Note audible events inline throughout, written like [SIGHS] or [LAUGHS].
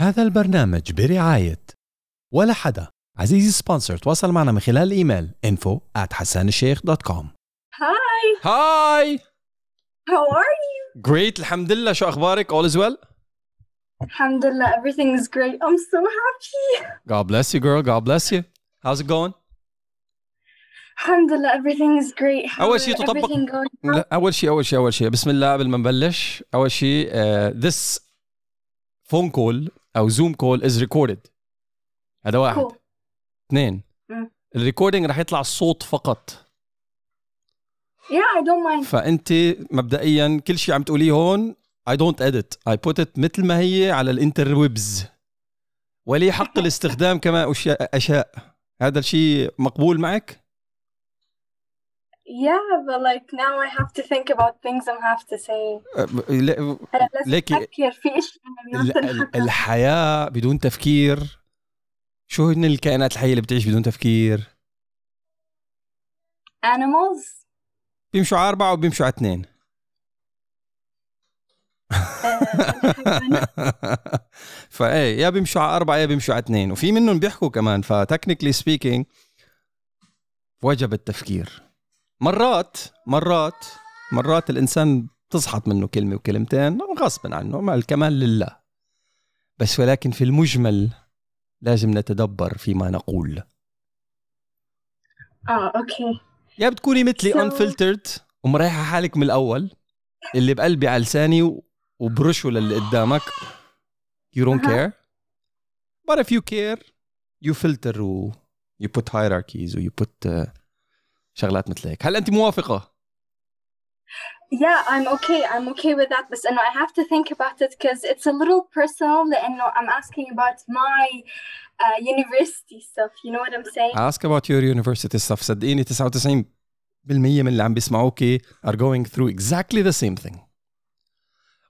هذا البرنامج برعاية ولا حدا. عزيزي سبونسر تواصل معنا من خلال الإيميل انفو @حسان الشيخ دوت كوم هاي هاي هاو ار يو جريت الحمد لله شو أخبارك؟ اول از ويل؟ الحمد لله everything is great. I'm so happy. God bless you girl. God bless you. How's it going? الحمد لله everything is great. How أول شيء تطبق أول شيء أول شيء أول شيء بسم الله قبل ما نبلش أول شيء uh, آه، this فون كول أو zoom call is recorded هذا واحد Cool. اثنين. الريكوردينج رح يطلع الصوت فقط Yeah, I don't mind. فأنت مبدئيا كل شيء عم تقوليه هون I don't edit I put it مثل ما هي على الانترويبز ولي حق [LAUGHS] الاستخدام كما أشياء هذا الشيء مقبول معك؟ Yeah, but like now I have to think about things I have to say. أه، أنا لازم ليكي أفكر في ال- الحياة بدون تفكير شو هن الكائنات الحية اللي بتعيش بدون تفكير؟ animals. بيمشوا على أربعة وبيمشوا على اثنين [LAUGHS] فايه يا بيمشوا على أربعة يا بيمشوا على اثنين وفي منهم بيحكوا كمان فتكنيكلي سبيكينج وجب التفكير مرات مرات مرات الإنسان تسحط منه كلمة وكلمتين غصبا عنه مع الكمال لله. بس ولكن في المجمل لازم نتدبر فيما نقول. آه أوكي. يا بتكوني مثلي So- unfiltered ومريحة حالك من الأول اللي بقلبي على لساني وبرشه للي قدامك. You don't care. But if you care you filter و you put hierarchies و you put uh, شغلات مثل هيك هل أنت موافقة؟ Yeah, I'm okay. I'm okay with that. But I have to think about it because it's a little personal. لأنه I'm asking about my uh, university stuff. You know what I'm saying? ask about your university stuff صدقيني 99% من اللي عم بيسمعوكي are going through exactly the same thing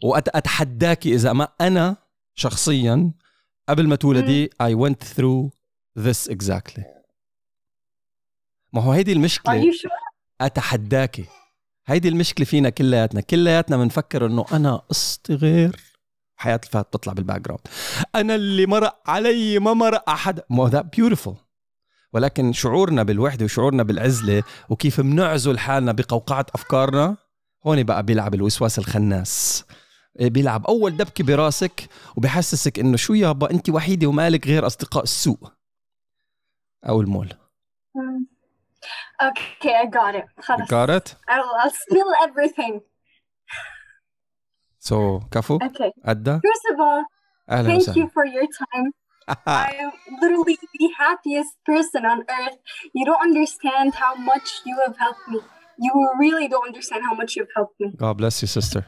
وأتحداكي إذا ما أنا شخصيا قبل ما تولدي I went through this exactly ما هو هيدي المشكلة. أتحداكي. هيدي المشكلة فينا كلياتنا. كلياتنا بنفكر إنه أنا قصتي غير حياة الفات بتطلع بالباك جراوند أنا اللي مرق علي ما مرق أحد. ما ذات بيوتيفول ولكن شعورنا بالوحدة وشعورنا بالعزلة وكيف بنعزل حالنا بقوقعة أفكارنا هون بقى بيلعب الوسواس الخناس. إيه، بيلعب أول دبكة براسك وبحسسك إنه شو يابا انت وحيدة ومالك غير أصدقاء السوق أو المول. Um, Okay, I got it. خلاص. got it? I'll, I'll spill everything. So كفو Okay. أدى First of all, أهلا thank وسهلا you for your time. [LAUGHS] I am literally the happiest person on earth. You don't understand how much you have helped me. You really don't understand how much you've helped me. God bless you sister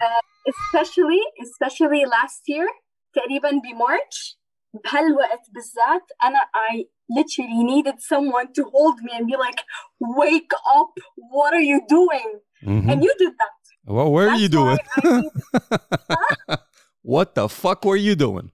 especially especially last year تقريبا بمارش بهالوقت بالذات أنا I literally needed someone to hold me and be like wake up what are you doing Mhm. and you did that What were you That's doing? why I need- [LAUGHS] What the fuck were you doing?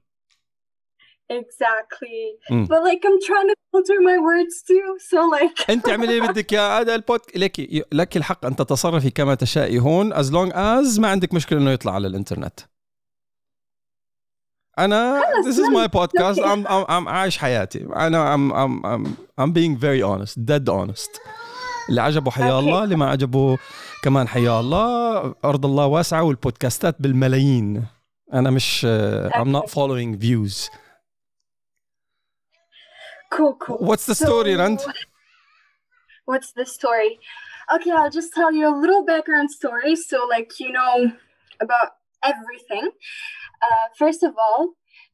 exactly Mm. but like I'm trying to filter my words too so like [LAUGHS] انت اعملي اللي بدك اياه هذا البود لك لك الحق ان تتصرفي كما تشائي هون as long as ما عندك مشكله انه يطلع على الانترنت انا خلص، this is my podcast okay. I'm, I'm, I'm عايش حياتي انا I'm, I'm, I'm, I'm being very honest dead honest اللي عجبه حيا Okay. الله اللي ما عجبه كمان حيا الله ارض الله واسعه والبودكاستات بالملايين انا مش uh, I'm not following views cool cool what's the story So- Rand What's the story? Okay, I'll just tell you a little background story so, like, you know about everything. Uh, first of all,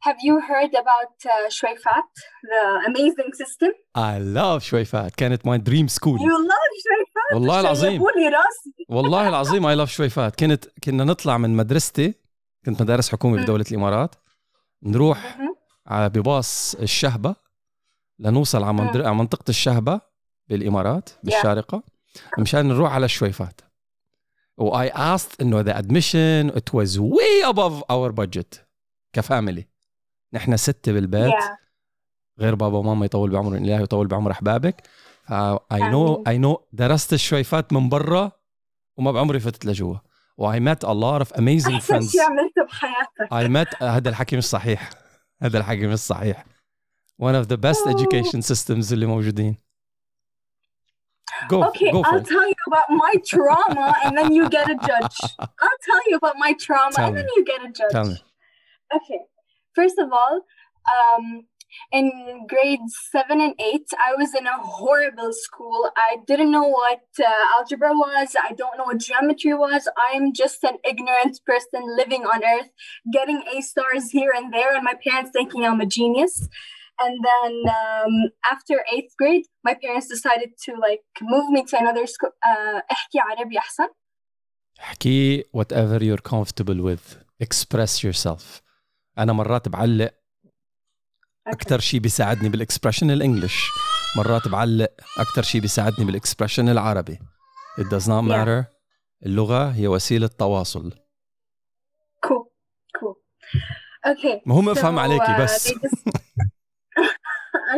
have you heard about uh, Shweifat, the amazing system? I love شويفات كانت my dream school. You love Shweifat? والله العظيم. راسي. والله [LAUGHS] العظيم اي لاف شويفات كنت كنا نطلع من مدرستي. كنت مدارس حكومي. بدولة الإمارات. نروح بباص الشهبة. لنوصل على, منطقة الشهبة بالإمارات بالشارقة. مشان نروح على الشويفات و I asked إنه the admission it was way above our budget كفاميلي. نحن ستة بالبيت. Yeah. غير بابا وماما يطول بعمر الله ويطول بعمر أحبابك. ف I know I know درست الشويفات من برا وما بعمري فتت لجوا. و I met a lot of amazing friends. شيء عملته بحياتك. I met هذا الحكي مش صحيح. هذا الحكي مش صحيح. One of the best Oh. education systems اللي موجودين. Go Okay, go I'll it tell you about my trauma and then you get a [LAUGHS] judge. I'll tell you about my trauma Tell and then you get a judge. tell me Okay. First of all, um, in grades seven and eight, I was in a horrible school. I didn't know what uh, algebra was. I don't know what geometry was. I am just an ignorant person living on earth, getting A stars here and there, and my parents thinking I'm a genius And then um, after eighth grade, my parents decided to like move me to another school. Uh, احكي عربي أحسن. احكي whatever you're comfortable with express yourself انا مرات بعلق Okay. اكثر شيء بيساعدني بالاكسبرشن الانجليش مرات بعلق اكثر شيء بيساعدني بالاكسبرشن العربي it does not Yeah. matter اللغه هي وسيله تواصل Cool. Cool. Okay. مهم افهم So, عليكي uh, بس they just- [LAUGHS] I'm [LAUGHS]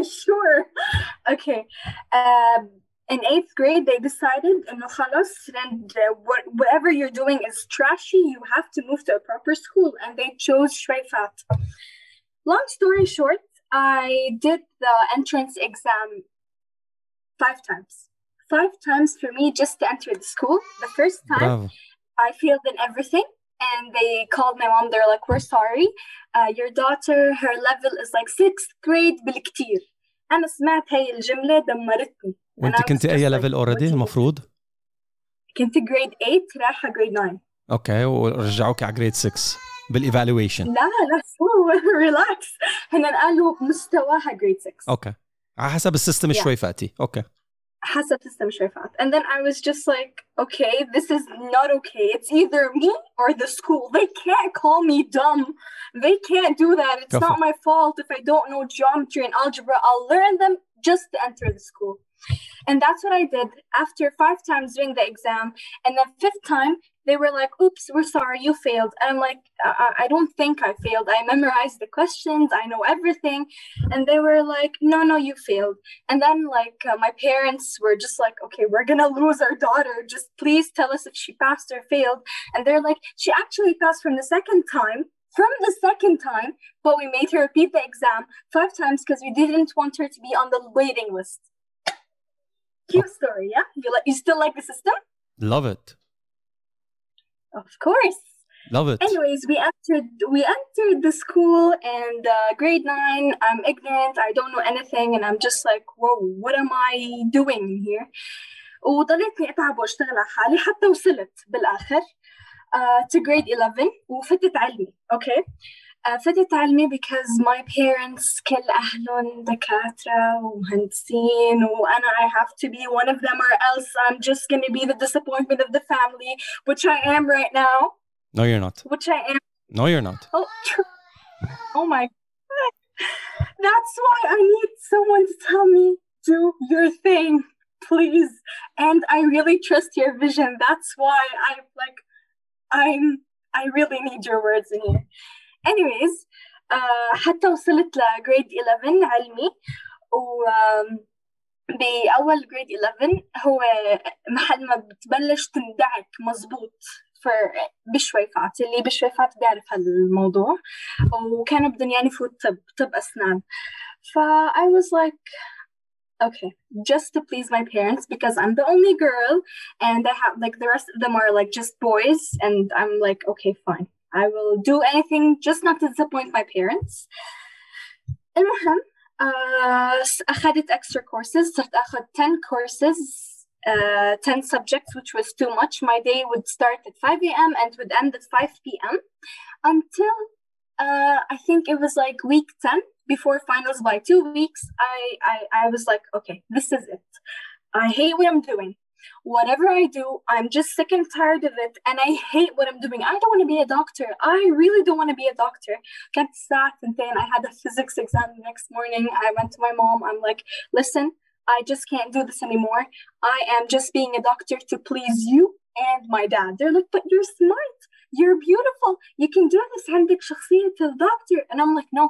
sure. Okay. Um, in eighth grade, they decided, eh, and whatever you're doing is trashy, you have to move to a proper school. And they chose Shweifat. Long story short, I did the entrance exam five times. Five times for me just to enter the school. The first time, Bravo. I failed in everything. And they called my mom. They're like, "We're sorry. Uh, your daughter, her level is like sixth grade بالكتير." أنا سمعت هاي الجملة دمرتني. was كنت like, ليفل you- المفروض كنت grade 8 رايحة grade 9. أوكي ورجعوك على جريد 6 بالايفالويشن لا لا ريلاكس. هن قالوا مستواها grade 6. أوكي على حسب السيستم Yeah. شوي فاتي أوكي حسب system شرفات. And then I was just like, okay, this is not okay. It's either me or the school. They can't call me dumb. They can't do that. It's Go for not it. my fault if I don't know geometry and algebra. I'll learn them just to enter the school. And that's what I did after five times doing the exam. And the fifth time, they were like, oops, we're sorry, you failed. And I'm like, I, I- don't think I failed. I memorized the questions, I know everything. And they were like, no, no, you failed. And then, like, uh, my parents were just like, okay, we're gonna lose our daughter. Just please tell us if she passed or failed. And they're like, she actually passed from the second time. From the second time, but we made her repeat the exam five times because we didn't want her to be on the waiting list. Cute story, yeah? You like you still like the system? love it Of course. love it Anyways, we entered we entered the school and uh, grade nine. I'm ignorant. I don't know anything, and I'm just like, whoa, what am I doing here? وضليتني اتعب واشتغل على حالي حتى وصلت بالاخر uh, to grade 11 وفتت علمي okay uh, فتت علمي because my parents كل اهلهم دكاتره ومهندسين وانا I have to be one of them or else I'm just gonna be the disappointment of the family which I am right now no you're not which I am no you're not Oh, tr- oh my god. That's why I need someone to tell me, do your thing, please. And I really trust your vision. That's why I like I'm I really need your words in here. Anyways, uh, حتى وصلت لجريد 11 علمي و um, بأول جريد 11 هو محل ما بتبلش تندعك مزبوط for بشويفات اللي بشويفات بيعرف هالموضوع وكانوا بدهم يعني فوت طب طب أسنان ف I was like okay just to please my parents because I'm the only girl and I have like the rest of them are like just boys and I'm like okay fine I will do anything just not to disappoint my parents المهم uh, أخذت extra courses صرت أخذ 10 courses uh, 10 subjects which was too much my day would start at 5 a.m. and would end at 5 p.m. until uh, I think it was like week 10 before finals by two weeks I, I, I was like okay this is it I hate what I'm doing whatever I do I'm just sick and tired of it and I hate what I'm doing I don't want to be a doctor I really don't want to be a doctor كانت الساعة ثنتين I had a physics exam the next morning I went to my mom I'm like listen I just can't do this anymore I am just being a doctor to please you and my dad they're like but you're smart you're beautiful you can do this عندك شخصية الدكتور and I'm like no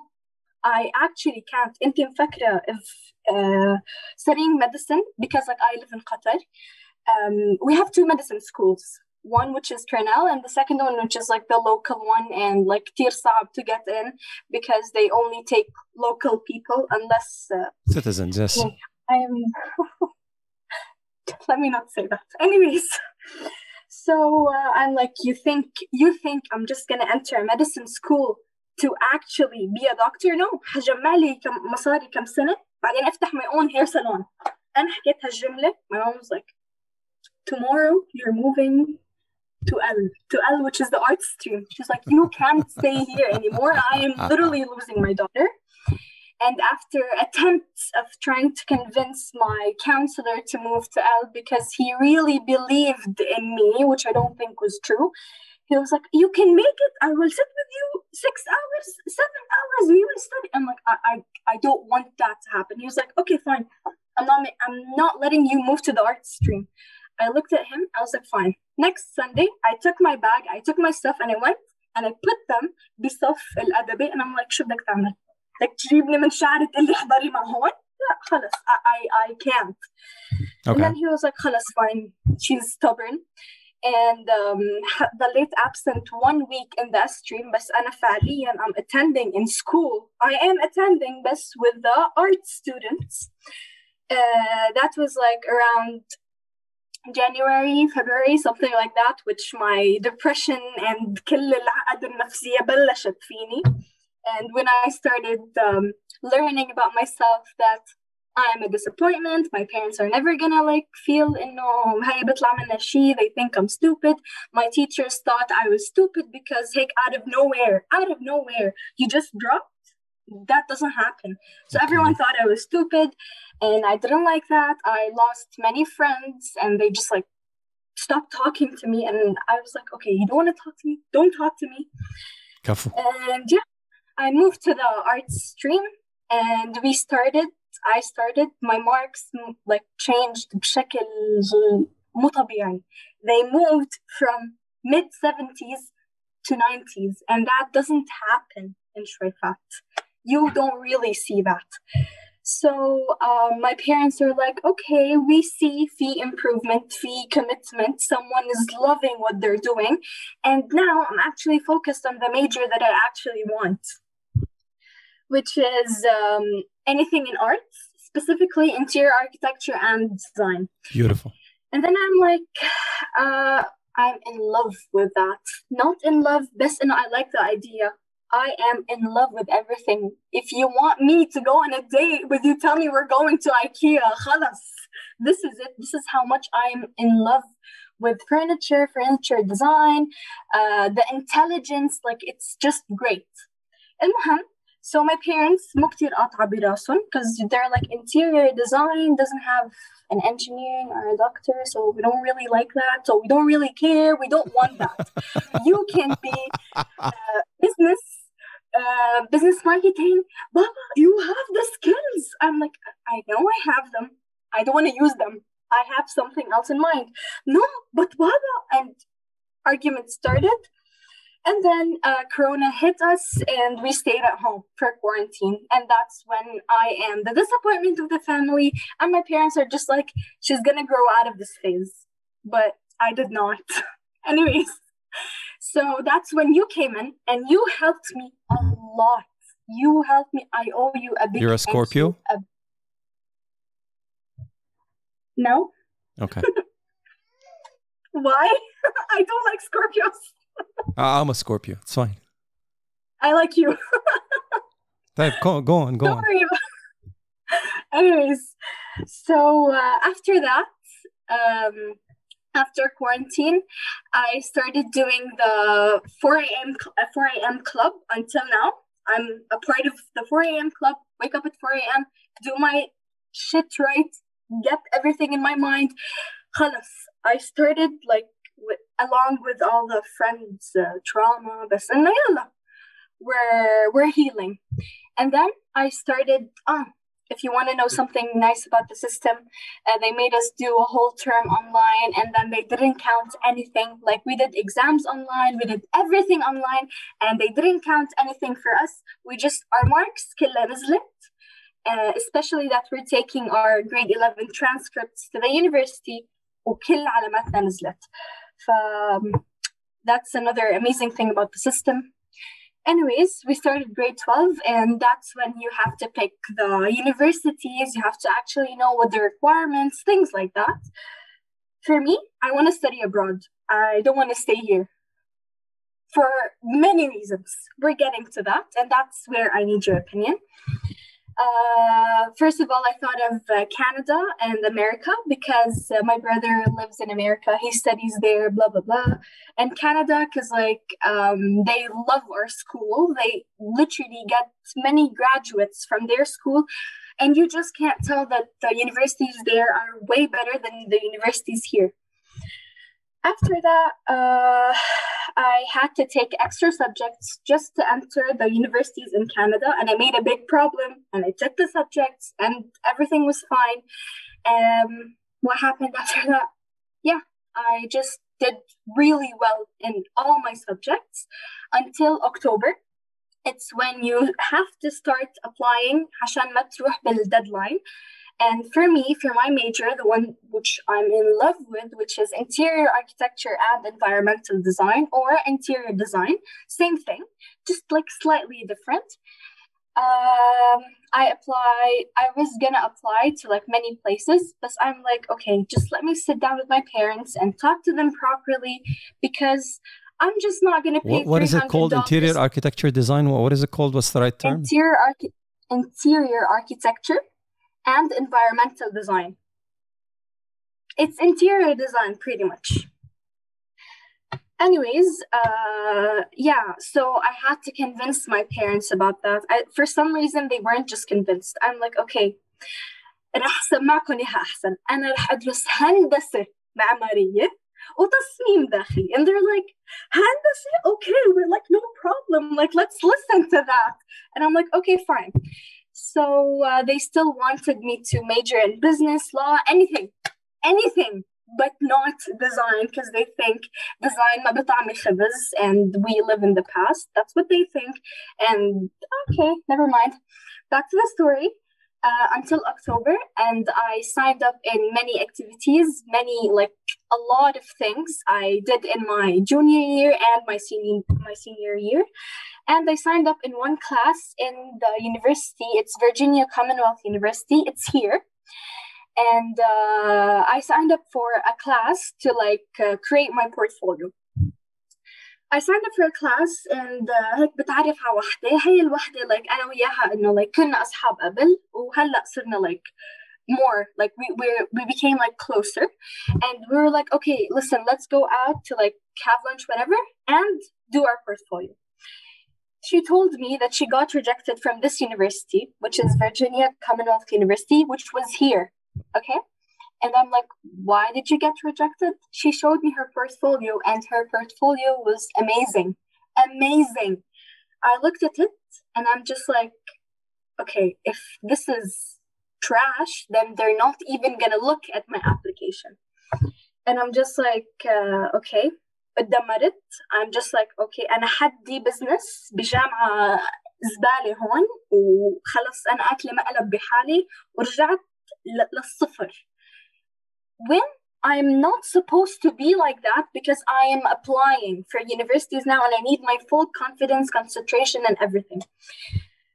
I actually can't انت مفكرة if uh, studying medicine because like I live in Qatar um, we have two medicine schools one which is Cornell and the second one which is like the local one and like كتير صعب to get in because they only take local people unless uh, citizens yes I'm [LAUGHS] let me not say that anyways [LAUGHS] so uh, I'm like you think you think I'm just gonna enter a medicine school to actually be a doctor no هجمع لي كم مصاري كم سنة بعدين افتح my own hair salon انا حكيت هالجملة my mom was like tomorrow you're moving to L, to L, which is the art stream. She's like, you can't stay here anymore. I am literally losing my daughter. And after attempts of trying to convince my counselor to move to L because he really believed in me, which I don't think was true, he was like, You can make it. I will sit with you six hours, seven hours. We will study. I'm like, I, I, I don't want that to happen. He was like, Okay, fine. I'm not, I'm not letting you move to the art stream. I looked at him. I was like, fine. Next Sunday, I took my bag, I took my stuff, and I went and I put them بصف الأدبي and I'm like شو بدك تعمل؟ بدك تجيبني من شعري تقول لي احضري مع هون؟ لا خلص I, I, I can't. And okay then he was like خلص fine. She's stubborn. And um, the late absent one week in the stream بس أنا فعليا I'm attending in school. I am attending بس with the art students. Uh, that was like around January, February, something like that, which my depression and كل العقد النفسية بلشت فيني. And when I started um, learning about myself that I'm a disappointment, my parents are never gonna like feel إنه هاي بيطلع منها شي, they think I'm stupid. My teachers thought I was stupid because heck out of nowhere, out of nowhere, you just dropped. that doesn't happen. So okay. everyone thought I was stupid and I didn't like that. I lost many friends and they just like stopped talking to me and I was like, okay, you don't want to talk to me, don't talk to me. Careful. And yeah, I moved to the arts stream and we started I started my marks like changed بشكل مو طبيعي. They moved from mid 70s to 90s and that doesn't happen in Shweifat. You don't really see that. So um, my parents are like, okay, we see fee improvement, fee commitment. Someone is loving what they're doing. And now I'm actually focused on the major that I actually want, which is um, anything in arts, specifically interior architecture and design. beautiful And then I'm like, uh, I'm in love with that. Not in love, best, and I like the idea. I am in love with everything. If you want me to go on a date with you, tell me we're going to IKEA. خلاص. This is it. This is how much I'm in love with furniture, furniture design, uh, the intelligence. Like it's just great. المهم, so my parents مو كتير قاطعة براسهم because they're like interior design doesn't have an engineering or a doctor, so we don't really like that. So we don't really care. We don't want that. you can be uh, business, uh, business marketing. Baba, you have the skills. I'm like, I know I have them. I don't want to use them. I have something else in mind. No, but Baba, and argument started. And then uh, Corona hit us, and we stayed at home for quarantine. And that's when I am the disappointment of the family. And my parents are just like, she's gonna grow out of this phase. But I did not. [LAUGHS] Anyways, so that's when you came in and you helped me a lot. You helped me. I owe you a big. You're a Scorpio. A... No. Okay. [LAUGHS] Why? [LAUGHS] I don't like Scorpios. [LAUGHS] I'm a Scorpio. It's fine. I like you. that, go, go on, go don't on. Anyways, so uh, after that, um, after quarantine, I started doing the 4 a.m. cl- uh, 4 a.m. club until now. I'm a part of the 4 a.m. club. Wake up at 4 a.m. Do my shit right. Get everything in my mind. خلص. I started like with, along with all the friends uh, trauma بس إنه يلا we're we're healing. And then I started, ah, if you want to know something nice about the system, uh, they made us do a whole term online and then they didn't count anything. Like we did exams online, we did everything online, and they didn't count anything for us. We just, our marks كلها نزلت. Uh, especially that we're taking our grade 11 transcripts to the university وكل علاماتنا نزلت. Um, that's another amazing thing about the system. Anyways, we started grade 12, and that's when you have to pick the universities, you have to actually know what the requirements, things like that. For me, I want to study abroad. I don't want to stay here for many reasons. We're getting to that, and that's where I need your opinion. Uh, first of all, I thought of uh, Canada and America because uh, my brother lives in America. He studies there, blah blah blah. And Canada, because like um, they love our school. They literally get many graduates from their school, and you just can't tell that the universities there are way better than the universities here after that, uh, I had to take extra subjects just to enter the universities in Canada, and I made a big problem. And I took the subjects, and everything was fine. Um, what happened after that? Yeah, I just did really well in all my subjects until October. It's when you have to start applying عشان ما تروح بالdeadline and for me, for my major, the one which I'm in love with, which is interior architecture and environmental design or interior design, same thing, just like slightly different. Um, I apply. I was gonna apply to like many places, but I'm like, okay, just let me sit down with my parents and talk to them properly because I'm just not gonna pay. What, what is it called? Interior architecture design. What, what is it called? What's the right term? Interior archi- interior architecture and environmental design. It's interior design, pretty much. Anyways, uh, yeah, so I had to convince my parents about that. I, for some reason, they weren't just convinced. I'm like, okay, راح سمعكم اياها احسن انا راح ادرس هندسه معماريه وتصميم داخلي and they're like هندسه okay we're like no problem like let's listen to that and I'm like okay fine so uh, they still wanted me to major in business, law, anything, anything, but not design because they think design ما بطعمي خبز and we live in the past. That's what they think. And okay, never mind. Back to the story. Uh, until October, and I signed up in many activities, many like a lot of things I did in my junior year and my senior my senior year and I signed up in one class in the university. It's Virginia Commonwealth University. It's here. And uh, I signed up for a class to like uh, create my portfolio. I signed up for a class and uh, هيك بتعرف على وحدة هي الوحدة like أنا وياها إنه like كنا أصحاب قبل وهلا صرنا like more like we we we became like closer and we were like okay listen let's go out to like have lunch whatever and do our portfolio she told me that she got rejected from this university, which is Virginia Commonwealth University, which was here. Okay. And I'm like, why did you get rejected? She showed me her portfolio, and her portfolio was amazing. Amazing. I looked at it and I'm just like, okay, if this is trash, then they're not even going to look at my application. And I'm just like, uh, okay, اتدمرت I'm just like okay أنا حدي بزنس بجامعة زبالة هون وخلص أنا أكلة مقلب بحالي ورجعت للصفر when I'm not supposed to be like that because I am applying for universities now and I need my full confidence, concentration and everything.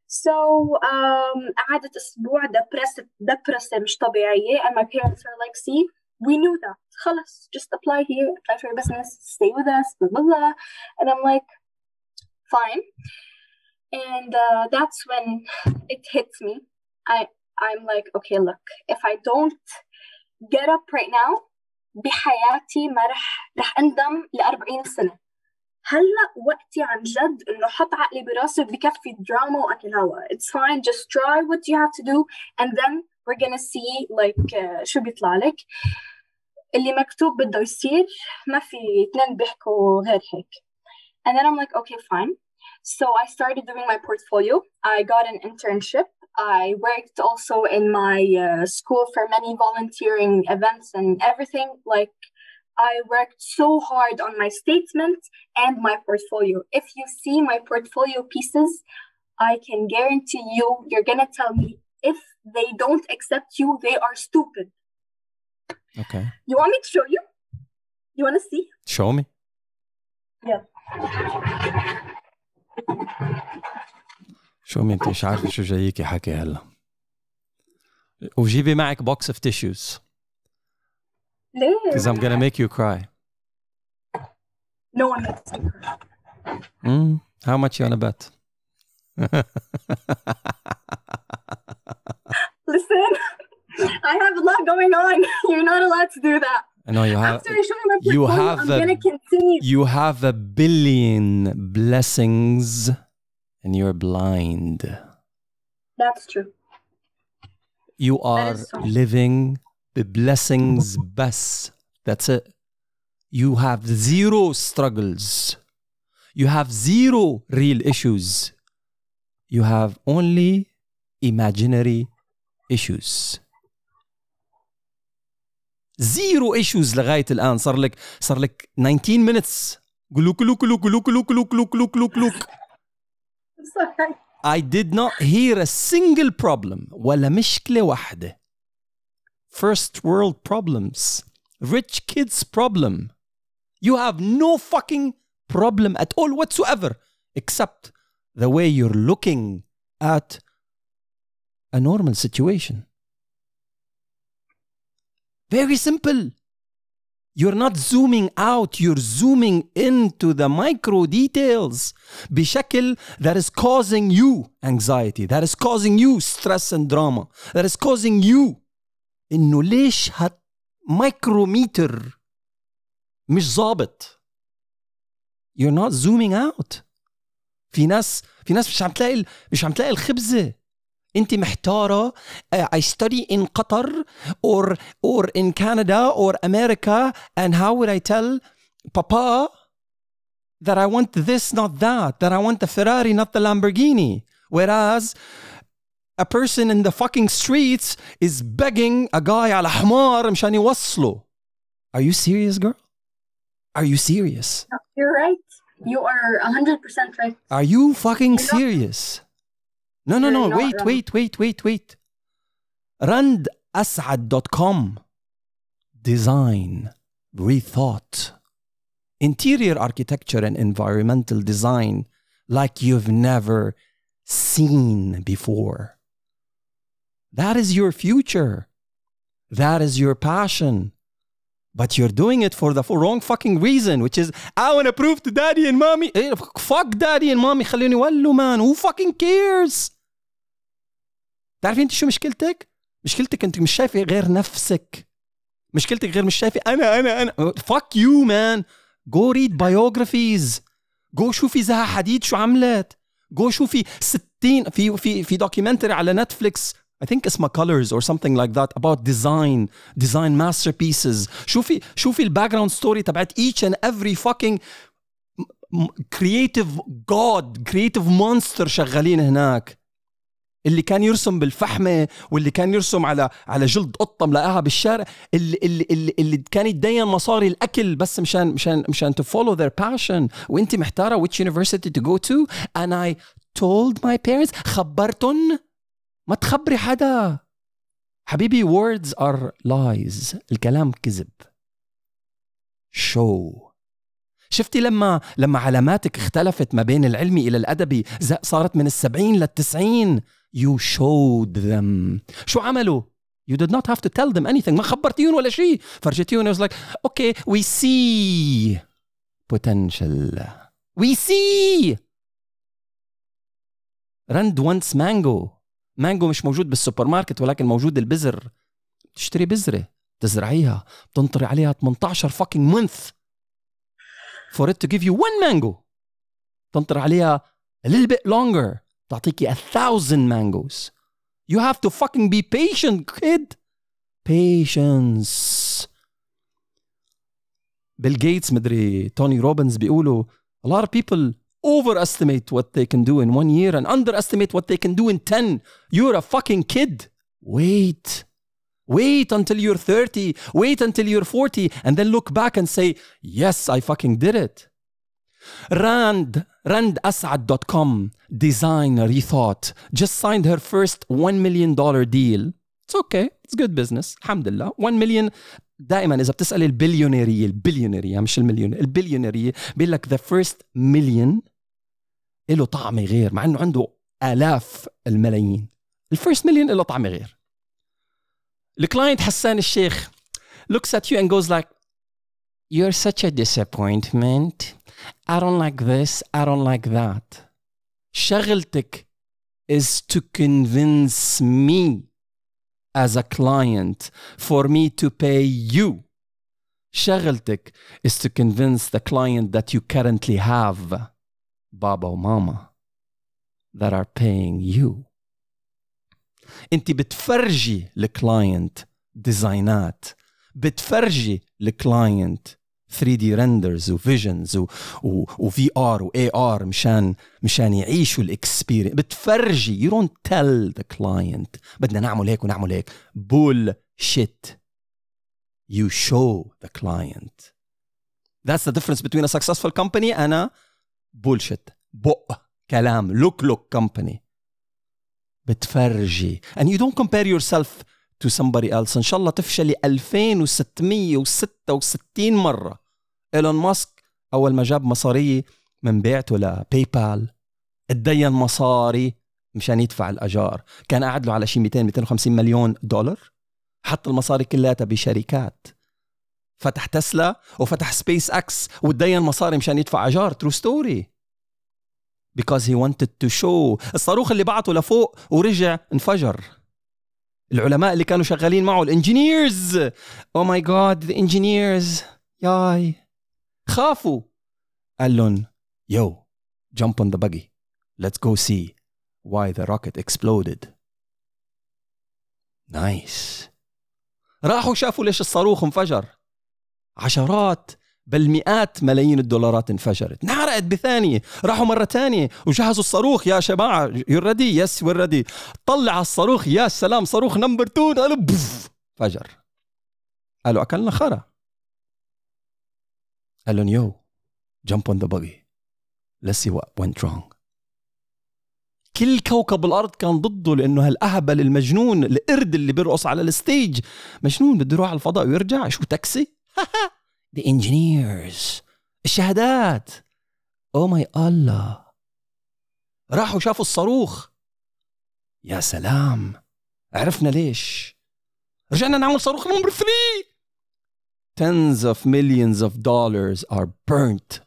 So um, قعدت أسبوع depressed depressed مش طبيعية and my parents are like see we knew that. خلاص, just apply here, apply for a business, stay with us, blah, blah, blah. And I'm like, fine. And uh, that's when it hits me. I, I'm like, okay, look, if I don't get up right now, بحياتي ما رح رح اندم ل 40 سنه هلا وقتي عن جد انه حط عقلي براسي بكفي دراما واكل هوا it's fine just try what you have to do and then we're gonna see like uh, شو بيطلع لك اللي مكتوب بده يصير ما في اثنين بيحكوا غير هيك and then I'm like okay fine so I started doing my portfolio I got an internship I worked also in my uh, school for many volunteering events and everything. Like, I worked so hard on my statement and my portfolio. If you see my portfolio pieces, I can guarantee you, you're going to tell me if they don't accept you, they are stupid. Okay. You want me to show you? You want to see? Show me. Yeah. شو مي انت مش عارفه شو جايكي حكي هلا وجيبي معك box of tissues ليه؟ because I'm gonna make you cry No one makes me cry. mm, how much you wanna bet [LAUGHS] Listen, I have a lot going on. [LAUGHS] You're not allowed to do that. I know you have After I show you my you portfolio, have I'm a- gonna continue. you have a billion blessings and you're blind That's true. you are is so. living the blessings best that's it you have zero struggles you have zero real issues you have only imaginary issues zero issues لغايه الان صار لك صار لك 19 minutes قلوك قلوك قلوك قلوك قلوك قلوك قلوك قلوك قلوك قلوك I'm sorry. I did not hear a single problem ولا مشكلة واحدة. First world problems. Rich kids problem. You have no fucking problem at all whatsoever except the way you're looking at a normal situation. Very simple. You're not zooming out, you're zooming into the micro details بشكل that is causing you anxiety, that is causing you stress and drama, that is causing you انه ليش هات مايكروميتر مش ظابط you're not zooming out في ناس في ناس مش عم تلاقي مش عم تلاقي الخبزه انت محتاره uh, I study in Qatar or or in Canada or America and how would I tell papa that I want this not that that I want the Ferrari not the Lamborghini whereas a person in the fucking streets is begging a guy على حمار مشان يوصله Are you serious girl? Are you serious? You're right. You are 100% right. Are you fucking You're not- serious? No, no, You're no. not Wait, wrong. wait, wait, wait, wait. randasad.com. Design, rethought, interior architecture and environmental design like you've never seen before. That is your future. That is your passion. But you're doing it for the wrong fucking reason, which is I want to prove to daddy and mommy. Eh, fuck daddy and mommy خليني يولوا man. Who fucking cares? تعرفين انت شو مشكلتك؟ مشكلتك انت مش شايفة غير نفسك. مشكلتك غير مش شايفة أنا أنا أنا fuck you man. Go read biographies. Go شوفي زها حديد شو عملت. Go شوفي 60 في في في دوكيومنتري على نتفليكس I think اسمها colors or something like that about design design masterpieces شوفي شوفي الباك جراوند ستوري تبعت each and every fucking creative god creative monster شغالين هناك اللي كان يرسم بالفحمه واللي كان يرسم على على جلد قطة ملاقاها بالشارع اللي اللي اللي, اللي كان يتدين مصاري الأكل بس مشان مشان مشان to follow their passion. وأنت محتارة which university to go to. And I told my parents خبرتن؟ ما تخبري حدا. حبيبي words are lies. الكلام كذب. Show. شفتي لما لما علاماتك اختلفت ما بين العلمي إلى الأدبي صارت من السبعين للتسعين؟ You showed them شو عملوا You did not have to tell them anything ما خبرتيهم ولا شيء فرجيتيهم it was like okay we see potential we see رند once مانجو مانجو مش موجود بالسوبر ماركت ولكن موجود البذر تشتري بذرة تزرعيها تنطري عليها 18 fucking month for it to give you one mango تنطر عليها a little bit longer تعطيكي a thousand mangoes you have to fucking be patient kid patience بيل جيتس مدري توني روبنز بيقولوا a lot of people overestimate what they can do in one year and underestimate what they can do in 10 you're a fucking kid wait Wait until you're 30. Wait until you're 40. And then look back and say, yes, I fucking did it. Rand, randasad.com, design rethought, just signed her first $1 million deal. It's okay. It's good business. Alhamdulillah. $1 million دائما اذا بتسالي البليونيريه البليونيريه مش المليون البليونيريه بيقول لك ذا فيرست مليون له طعم غير مع انه عنده الاف الملايين الفيرست مليون له طعم غير الكلاينت حسان الشيخ looks at you and goes like you're such a disappointment I don't like this I don't like that شغلتك is to convince me as a client for me to pay you. شغلتك is to convince the client that you currently have, Baba or Mama, that are paying you. انت بتفرجي الكلاينت ديزاينات بتفرجي الكلاينت 3 دي ريندرز وفيجنز وفي ار واي ار مشان مشان يعيشوا الاكسبيرينس بتفرجي يو دونت تيل ذا كلاينت بدنا نعمل هيك ونعمل هيك بول شيت you show the client that's the difference between a successful company and a bullshit بق كلام look look company بتفرجي and you don't compare yourself to somebody else. إن شاء الله تفشلي 2666 مرة. إيلون ماسك أول ما جاب مصاريه من بيعته لباي بال اتدين مصاري مشان يدفع الأجار. كان قاعد له على شي 200 250 مليون دولار. حط المصاري كلها بشركات. فتح تسلا وفتح سبيس إكس وتدين مصاري مشان يدفع أجار. ترو ستوري because he wanted to show. الصاروخ اللي بعته لفوق ورجع انفجر. العلماء اللي كانوا شغالين معه الإنجينيرز. أو ماي جاد ذا انجينيرز ياي. خافوا. قال لهم يو jump on the buggy. Let's go see why the rocket exploded. نايس راحوا شافوا ليش الصاروخ انفجر. عشرات بل مئات ملايين الدولارات انفجرت. انحرقت بثانية راحوا مرة تانية وجهزوا الصاروخ يا جماعة يور ريدي يس وير ريدي طلع الصاروخ يا سلام صاروخ نمبر 2 قالوا بوف فجر. قالوا أكلنا خرا. قال لهم يو jump on the buggy. Let's see what went wrong. كل كوكب الأرض كان ضده لأنه هالأهبل المجنون القرد اللي بيرقص على الستيج مجنون بده يروح على الفضاء ويرجع شو تاكسي؟ [LAUGHS] the engineers. الشهادات. أو ماي الله راحوا شافوا الصاروخ. يا سلام. عرفنا ليش. رجعنا نعمل صاروخ نمبر 3 tens of millions of dollars are burnt.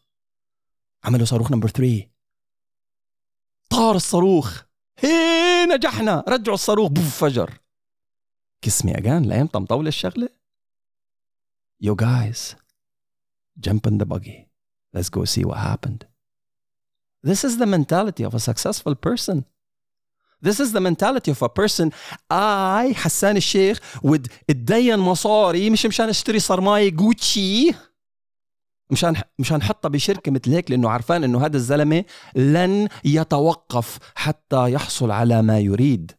عملوا صاروخ نمبر 3 طار الصاروخ. هي نجحنا. رجعوا الصاروخ. بوف فجر. كسمي اجان لايمتى مطولة الشغلة. Yo guys. Jump in the buggy. Let's go see what happened. This is the mentality of a successful person. This is the mentality of a person. I حسان الشيخ would اتدين مصاري مش مشان أشتري صرماية جوتشي مشان مشان أحطها بشركة مثل هيك لأنه عارفان إنه هذا الزلمة لن يتوقف حتى يحصل على ما يريد.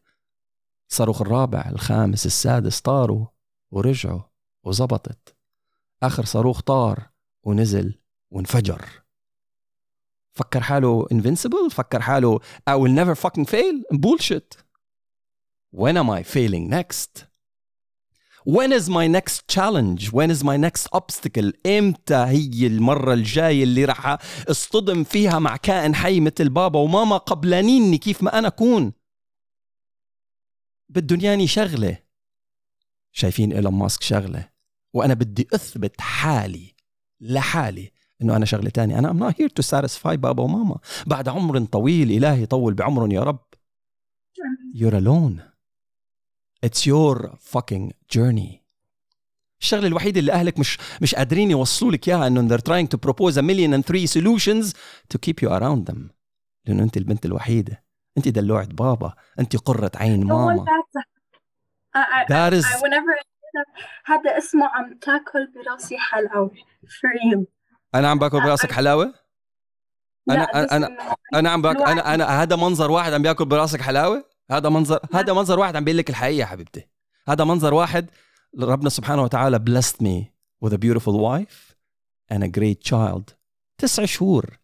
الصاروخ الرابع الخامس السادس طاروا ورجعوا وزبطت. آخر صاروخ طار ونزل وانفجر. فكر حاله invincible فكر حاله I will never fucking fail bullshit. When am I failing next? When is my next challenge when is my next obstacle إمتى هي المرة الجاية اللي راح اصطدم فيها مع كائن حي مثل بابا وماما قبلانيني كيف ما أنا أكون؟ بدهم ياني شغلة. شايفين إيلون ماسك شغلة. وأنا بدي أثبت حالي. لحالي إنه أنا شغلة تانية. أنا I'm not here to satisfy بابا وماما بعد عمر طويل إلهي يطول بعمرهم يا رب. You're alone. It's your fucking journey. الشغلة الوحيدة اللي أهلك مش مش قادرين يوصلوا لك إياها إنه they're trying to propose a million and three solutions to keep you around them. لأنه أنت البنت الوحيدة. أنت دلوعة بابا. أنت قرة عين ماما. I, I, That is- هذا اسمه عم تاكل براسي for you. أنا عم باكل براسك حلاوة؟ لا، أنا أنا أنا عم باكل. أنا أنا هذا منظر واحد عم بياكل براسك حلاوة؟ هذا منظر هذا منظر واحد عم بيقول لك الحقيقة يا حبيبتي. هذا منظر واحد ربنا سبحانه وتعالى blessed me with a beautiful wife and a great child. تسع شهور.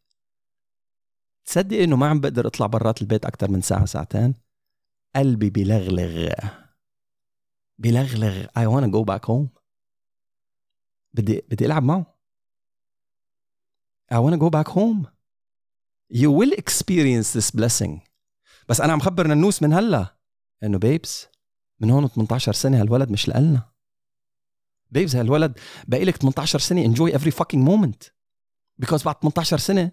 تصدق إنه ما عم بقدر أطلع برات البيت أكثر من ساعة ساعتين؟ قلبي بلغلغ. بلغلغ I to go back home. بدي بدي ألعب معه. I to go back home. You will experience this blessing. بس أنا عم خبر ننوس من هلا إنه بيبس من هون 18 سنة هالولد مش لنا بيبز هالولد باقي لك 18 سنة enjoy every fucking moment. Because بعد 18 سنة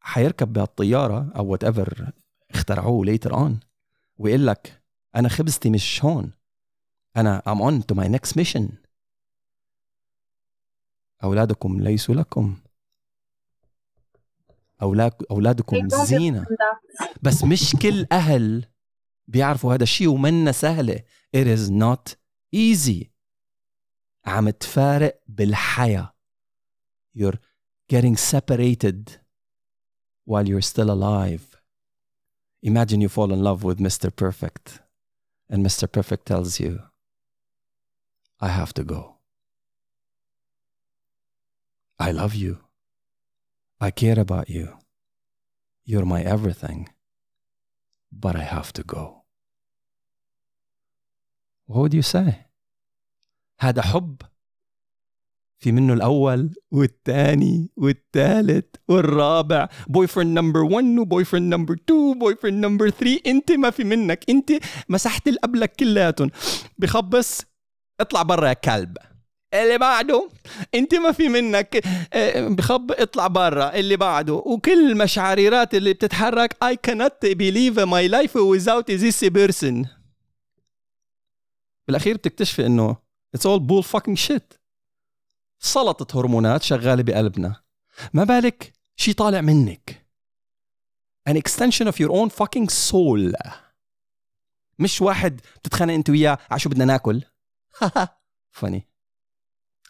حيركب بهالطيارة أو وات ايفر اخترعوه later on ويقول لك أنا خبزتي مش هون أنا I'm on to my next mission اولادكم ليسوا لكم do that. بس مش كل أهل بيعرفوا هذا الشيء ومنا سهلة it is not easy عم تفارق بالحياة you're getting separated while you're still alive imagine you fall in love with Mr. Perfect and Mr. Perfect tells you I have to go I love you I care about you you're my everything but I have to go what would you say هذا حب في منه الأول والثاني والثالث والرابع. بوي فريند نمبر 1 وبوي فريند نمبر 2 بوي فريند نمبر 3 انت ما في منك. انت مسحت اللي قبلك كلياتهم بخبص. اطلع برا يا كلب. اللي بعده. انت ما في منك. بخب. اطلع برا. اللي بعده. وكل المشعريرات اللي بتتحرك. I cannot believe my life without this person. بالأخير بتكتشفي إنه it's all bull fucking shit. سلطة هرمونات شغالة بقلبنا. ما بالك شي طالع منك؟ An extension of your own fucking soul. مش واحد بتتخانق انت وياه على شو بدنا ناكل. [LAUGHS] Funny.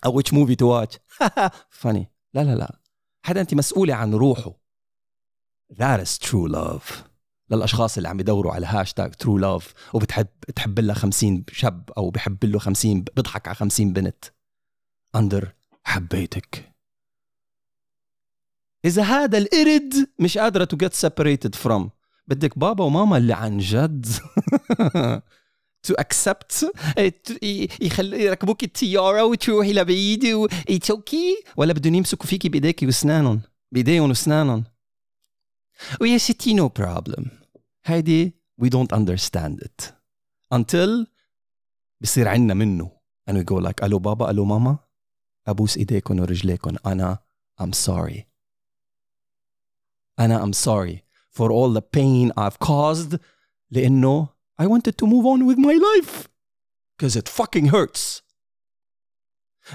أو which movie to watch. [LAUGHS] Funny. لا لا لا. حدا انت مسؤولة عن روحه. That is true love. للأشخاص اللي عم يدوروا على هاشتاج ترو لاف وبتحب تحب لها 50 شاب أو بحب له 50 بيضحك على 50 بنت. اندر حبيتك إذا هذا القرد مش قادرة تو جيت سيبريتد فروم بدك بابا وماما اللي عن جد. [LAUGHS] تو اكسبت يخلي يركبوك التياره وتروحي لبعيد أوكي ولا بدهم يمسكوا فيكي بإيديكي وأسنانهم. بإيديهم وأسنانهم. ويا ستي نو بروبلم هيدي we don't understand it. Until بصير عنا منه. And we go like ألو بابا ألو ماما؟ ابوس ايديكم ورجليكم انا I'm sorry انا I'm sorry for all the pain I've caused لانه I wanted to move on with my life because it fucking hurts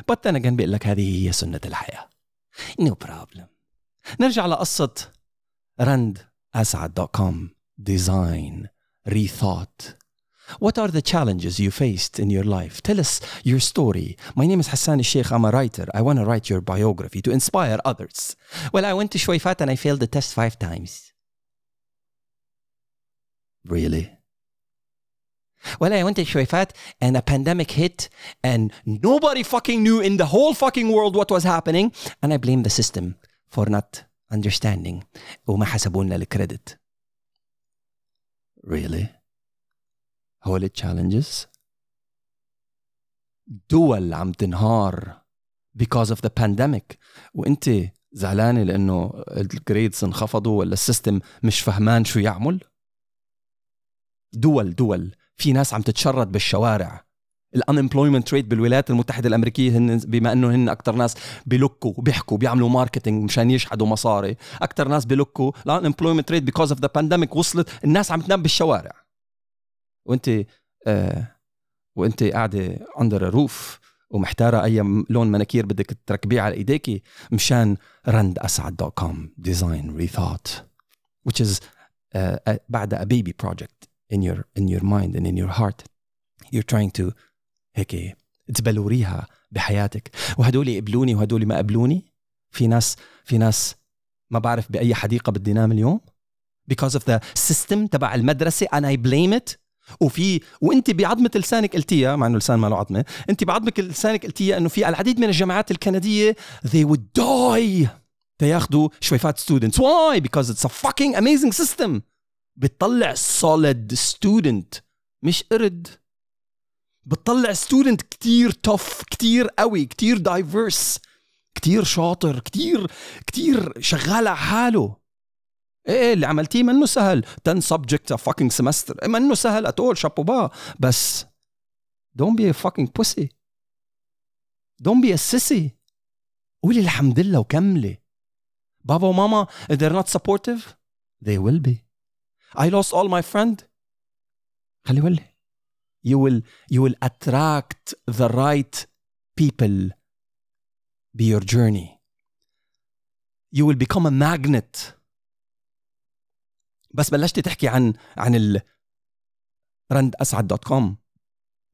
but then again بيقول لك هذه هي سنة الحياة no problem نرجع لقصة رند أسعد.com design rethought What are the challenges you faced in your life? Tell us your story. My name is Hassan Sheikh. I'm a writer. I want to write your biography to inspire others. Well, I went to Shweifat and I failed the test five times. Really? Well, I went to Shweifat and a pandemic hit and nobody fucking knew in the whole fucking world what was happening. And I blame the system for not understanding. وما حسبونا Really? هول challenges. دول عم تنهار because of the pandemic. وانت زعلانة لأنه الجريدز انخفضوا ولا السيستم مش فهمان شو يعمل؟ دول دول. في ناس عم تتشرد بالشوارع. الانemployment ريت بالولايات المتحدة الأمريكية هن بما أنه هن أكثر ناس بلكوا وبيحكوا بيعملوا ماركتينج مشان يشحدوا مصاري أكثر ناس بلكوا. الانemployment ريت because of the pandemic وصلت. الناس عم تنام بالشوارع. وانت آه وانت قاعدة اندر روف ومحتارة أي لون مناكير بدك تركبيه على إيديكي مشان رند أسعد دوت كوم ديزاين ريثوت which is uh, بعد a baby project in your in your mind and in your heart. You're trying to هيك تبلوريها بحياتك. وهدول يقبلوني وهدول ما قبلوني؟ في ناس في ناس ما بعرف بأي حديقة بدي نام اليوم؟ Because of the system تبع المدرسة and I blame it وفي وانت بعظمة لسانك قلتيها مع إنه لسان ما له عظمة انت بعظمة لسانك قلتيها إنه في العديد من الجامعات الكندية they would die تياخذوا شويفات students. Why? Because it's a fucking amazing system. بتطلع solid student. مش قرد. بتطلع ستودنت كتير توف كتير قوي كتير دايفيرس كتير شاطر كتير كتير شغال على حاله. إيه اللي عملتيه منه سهل 10 subject a fucking semester منه سهل اتول شابوبا بس don't be a fucking pussy don't be a sissy قولي الحمد لله وكملي بابا وماما they're not supportive they will be I lost all my friend خلي ولي you will you will attract the right people be your journey you will become a magnet بس بلشتي تحكي عن عن ال رند اسعد دوت كوم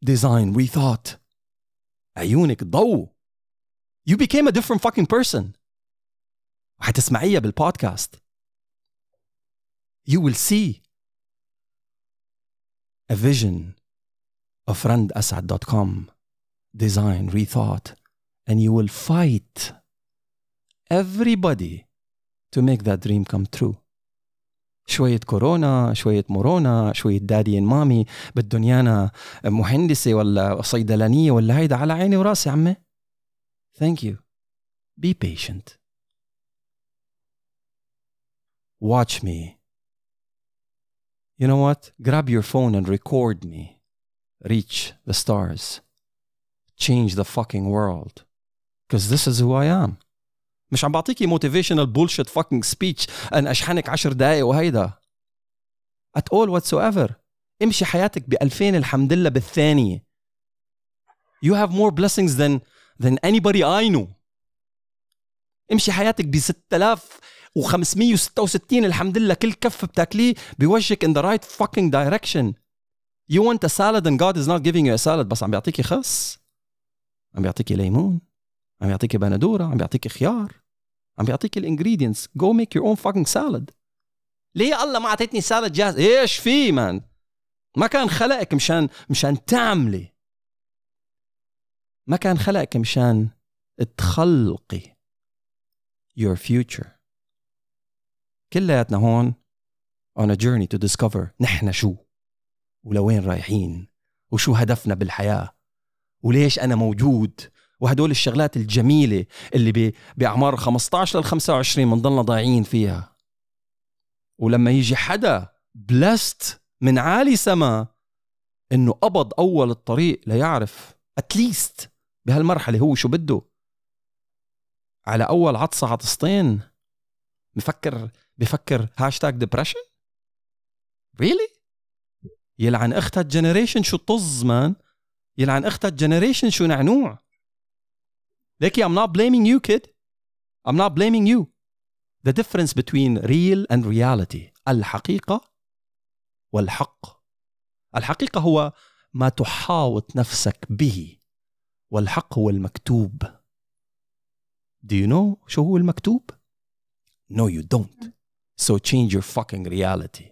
ديزاين وي ثوت عيونك ضو you became a different fucking person وحتسمعيها بالبودكاست you will see a vision of randasad.com design rethought and you will fight everybody to make that dream come true شوية كورونا شوية مورونا شوية دادي مامي بدهم يانا مهندسة ولا صيدلانية ولا هيدا على عيني وراسي عمي thank you be patient watch me you know what grab your phone and record me reach the stars change the fucking world because this is who I am مش عم بعطيكي motivational bullshit fucking speech ان اشحنك عشر دقايق وهيدا at all whatsoever امشي حياتك ب 2000 الحمد لله بالثانية you have more blessings than than anybody I know امشي حياتك ب 6566 الحمد لله كل كف بتاكليه بيوجهك in the right fucking direction you want a salad and God is not giving you a salad بس عم بيعطيكي خس عم بيعطيكي ليمون عم بيعطيكي بندوره عم بيعطيكي خيار عم بيعطيك الانجريدينتس جو ميك يور اون فاكينج سالاد ليه الله ما أعطيتني سالاد جاهز؟ إيش في مان ما كان خلقك مشان مشان تعملي. ما كان خلقك مشان تخلقي your future. كلياتنا هون on a journey to discover نحن شو ولوين رايحين وشو هدفنا بالحياة وليش أنا موجود وهدول الشغلات الجميلة اللي. بأعمار 15 لل 25 بنضلنا ضايعين فيها. ولما يجي حدا بلست من عالي سما إنه قبض أول الطريق ليعرف اتليست بهالمرحلة هو شو بده. على أول عطسة عطستين بفكر بفكر هاشتاج ديبرشن ريلي يلعن أختها الجنريشن شو طز مان يلعن أختها الجنريشن شو نعنوع. Vicky, I'm not blaming you, kid. I'm not blaming you. The difference between real and reality الحقيقة والحق الحقيقة هو ما تحاوط نفسك به والحق هو المكتوب Do you know شو هو المكتوب؟ No you don't So change your fucking reality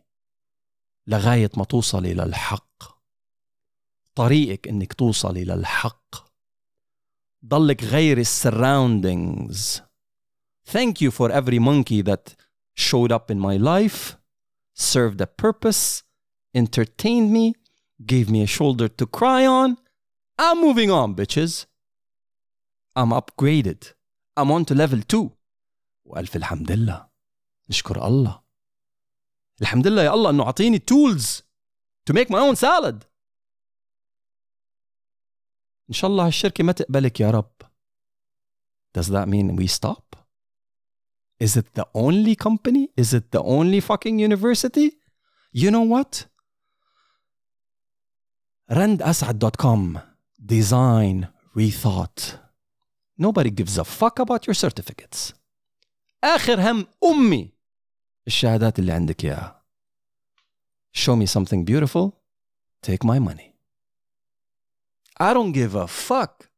لغاية ما توصل إلى الحق طريقك إنك توصل إلى الحق ضلك غير surroundings thank you for every monkey that showed up in my life served a purpose entertained me gave me a shoulder to cry on i'm moving on bitches i'm upgraded i'm on to level 2 والف الحمد لله نشكر الله الحمد لله يا الله انه اعطيني tools to make my own salad ان شاء الله هالشركه ما تقبلك يا رب does that mean we stop is it the only company is it the only fucking university you know what randasad.com design rethought nobody gives a fuck about your certificates اخر هم امي الشهادات اللي عندك اياها show me something beautiful take my money I don't give a fuck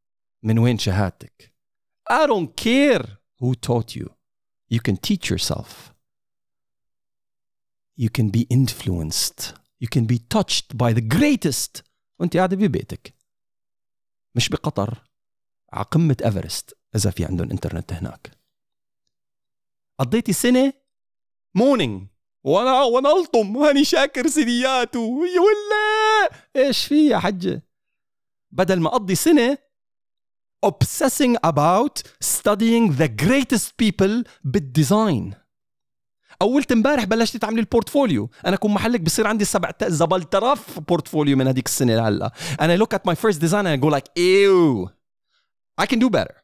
من وين شهادتك. I don't care who taught you. You can teach yourself. You can be influenced. You can be touched by the greatest. وأنت قاعدة ببيتك مش بقطر. على قمة ايفرست إذا في عندهم انترنت هناك. قضيتي سنة مونينج وأنا وأنا ألطم. وهاني شاكر سيدياته ولا! إيش في يا حجة؟ بدل ما اقضي سنه obsessing about studying the greatest people بالديزاين اولت امبارح بلشت تعملي البورتفوليو انا كون محلك بصير عندي سبع زبلترف بورتفوليو من هذيك السنه لهلا انا look at my first design and I go like ew I can do better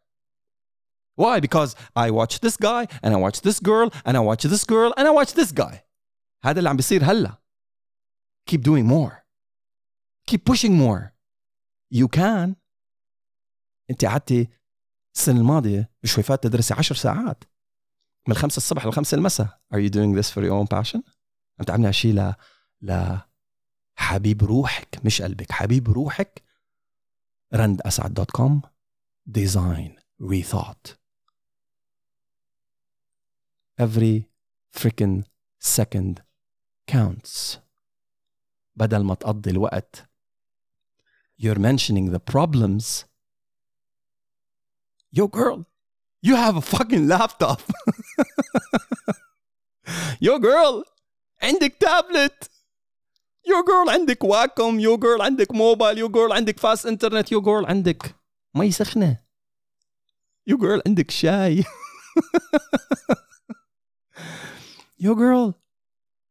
why because I watch this guy and I watch this girl and I watch this girl and I watch this guy هذا اللي عم بيصير هلا keep doing more keep pushing more You can. انت قعدتي السنة الماضية بشوي فات تدرسي 10 ساعات. من الخمسة الصبح للخمسة المساء. Are you doing this for your own passion? عم تعملي هالشيء ل ل حبيب روحك مش قلبك. حبيب روحك. رند اسعد دوت كوم ديزاين rethought. Every freaking second counts. بدل ما تقضي الوقت you're mentioning the problems. Yo girl you have a fucking laptop. [LAUGHS] Yo girl عندك تابلت يو جيرل عندك واكم يو جيرل عندك موبايل يو جيرل عندك فاست انترنت يو جيرل عندك مي سخنه يو جيرل عندك شاي يو جيرل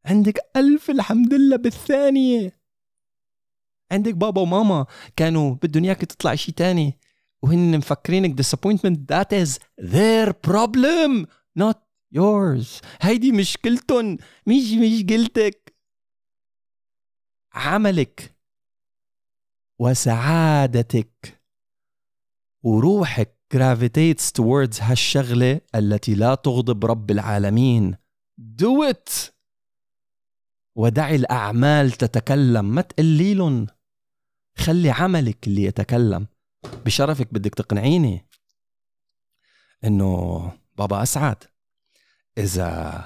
عندك ألف الحمد لله بالثانية عندك بابا وماما كانوا بدهم اياك تطلع شيء تاني وهن مفكرينك disappointment that is their problem not yours. هيدي مشكلتهم مش مشكلتك عملك وسعادتك وروحك gravitates towards هالشغلة التي لا تغضب رب العالمين. Do it! ودعي الأعمال تتكلم. ما تقلي لهم خلي عملك اللي يتكلم بشرفك بدك تقنعيني إنه بابا أسعد. إذا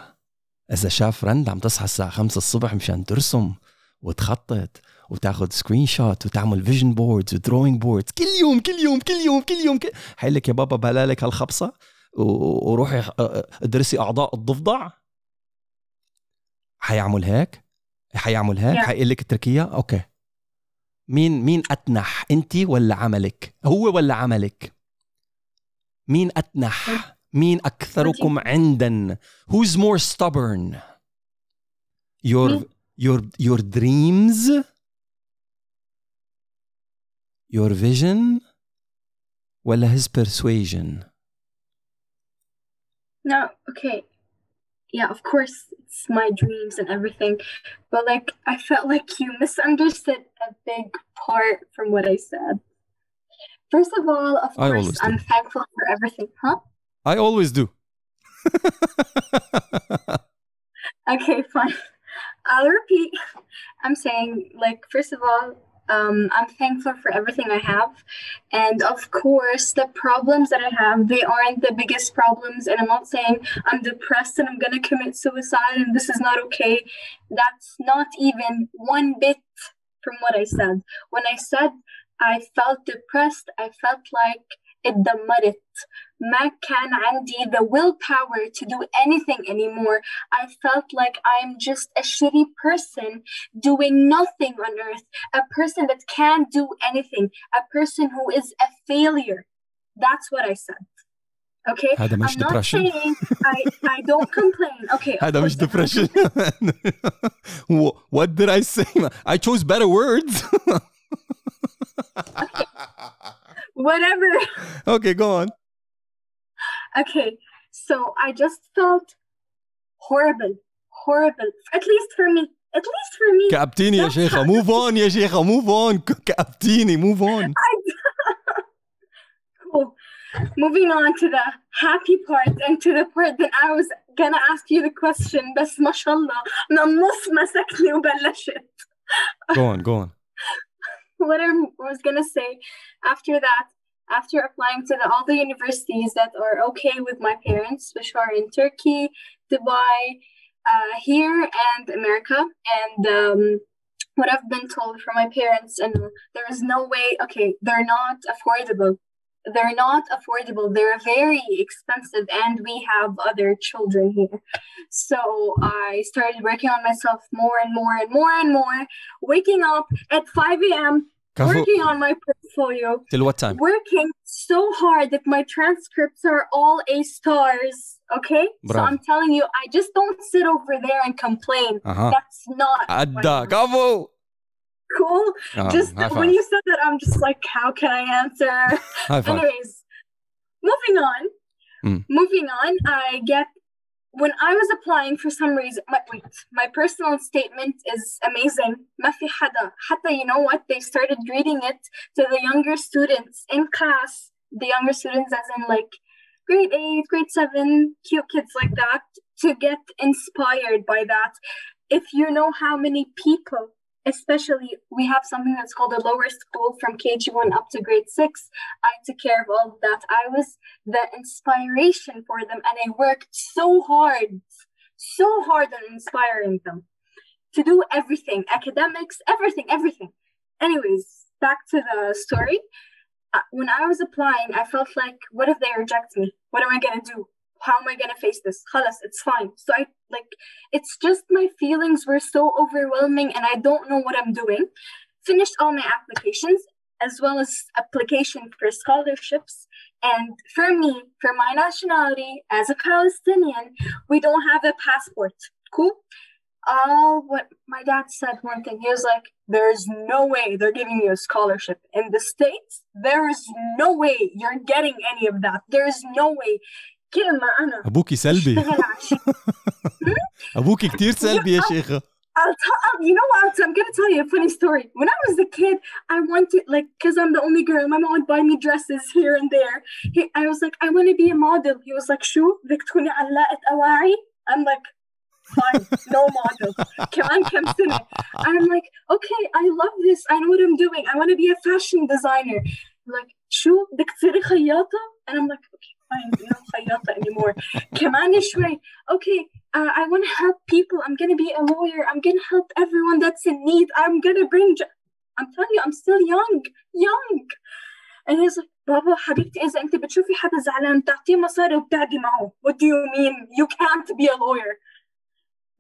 إذا شاف رند عم تصحى الساعة 5 الصبح مشان ترسم وتخطط وتاخذ سكرين شوت وتعمل فيجن بوردز ودروينج بوردز كل يوم كل يوم كل يوم كل يوم كل... حيلك يا بابا بلالك هالخبصة وروحي ادرسي أعضاء الضفدع. حيعمل هيك؟ حيعمل هيك؟ Yeah. حيقول لك اتركيها؟ أوكي. مين مين اتنح انت ولا عملك هو ولا عملك مين اتنح مين اكثركم عندا who's more stubborn your your your dreams your vision ولا his persuasion No, okay. Yeah, of course, it's my dreams and everything. But like, I felt like you misunderstood a big part from what I said. First of all, of I course. I'm thankful for everything. Huh? I always do [LAUGHS] Okay, fine. I'll repeat. I'm saying, like, first of all, um, I'm thankful for everything I have. And of course, the problems that I have, they aren't the biggest problems. And I'm not saying I'm depressed and I'm going to commit suicide and this is not okay. That's not even one bit from what I said. When I said I felt depressed, I felt like it the ما كان عندي the willpower to do anything anymore. I felt like I'm just a shitty person doing nothing on earth, a person that can't do anything, a person who is a failure. That's what I said. Okay? هذا مش I'm not depression saying I, I don't complain. [LAUGHS] Okay. of هذا course مش I don't depression complain. [LAUGHS] Wh- what did I say I chose better words [LAUGHS] Whatever. okay go on Okay. So I just felt horrible. Horrible. At least for me. At least for me. كأبتيني يا شيخة move on يا شيخة move on ك- كأبتيني move on [LAUGHS] Cool. Moving on to the happy part and to the part that I was gonna ask you the question بس ما شاء الله من النص مسكني وبلشت. go on go on What [LAUGHS] I was gonna say after that, after applying to the, all the universities that are okay with my parents, which are in Turkey, Dubai, uh, here, and America, and um, what I've been told from my parents, and there is no way. Okay, they're not affordable. They're not affordable. They're very expensive, and we have other children here. So I started working on myself more and more and more and more, waking up at 5 a.m. Working on my portfolio. Till what time? Working so hard that my transcripts are all A stars. Okay? Bravo. So I'm telling you, I just don't sit over there and complain. Uh-huh. That's not. Adda, Kafu! Cool. Oh, just when you said that, I'm just like, how can I answer? [LAUGHS] Anyways, moving on. Mm. Moving on, I get when I was applying for some reason. My, wait, my personal statement is amazing. ما في حدا حتى you know what? They started reading it to the younger students in class. The younger students, as in like grade eight, grade seven, cute kids like that, to get inspired by that. If you know how many people especially we have something that's called a lower school from KG1 up to grade 6 I took care of all of that. I was the inspiration for them and I worked so hard so hard on inspiring them to do everything academics everything everything. Anyways back to the story. Uh, when I was applying I felt like what if they reject me? What am I gonna do how am I gonna face this? Khalas, it's fine. So I like it's just my feelings were so overwhelming and I don't know what I'm doing. Finished all my applications as well as application for scholarships. And for me, for my nationality as a Palestinian, we don't have a passport. Cool. All what my dad said one thing. He was like, There's no way they're giving you a scholarship. In the States, there is no way you're getting any of that. There is no way كلمة أنا ابوكي سلبي اشتغل على شيء ابوكي كتير سلبي يا شيخه I'll tell you know what I'm gonna tell you a funny story. When I was a kid, I wanted like because I'm the only girl, my mom would buy me dresses here and there. He, I was like, I want to be a model. He was like, شو بدك تكوني علاقة أواعي? I'm like, fine, no model. كمان كم سنة. I'm like, okay, I love this. I know what I'm doing. I want to be a fashion designer. Like, شو بدك تصيري خياطة? And I'm like, okay, fine, you're not خياطة anymore. كمان شوي. Okay, uh, I want to help people. I'm gonna be a lawyer. I'm gonna help everyone that's in need. I'm gonna bring. Jo- I'm telling you, I'm still young, young. And he's like, بابا حبيبتي إذا أنت بتشوفي حدا زعلان تعطيه مصاري وبتقعدي معه. What do you mean? You can't be a lawyer.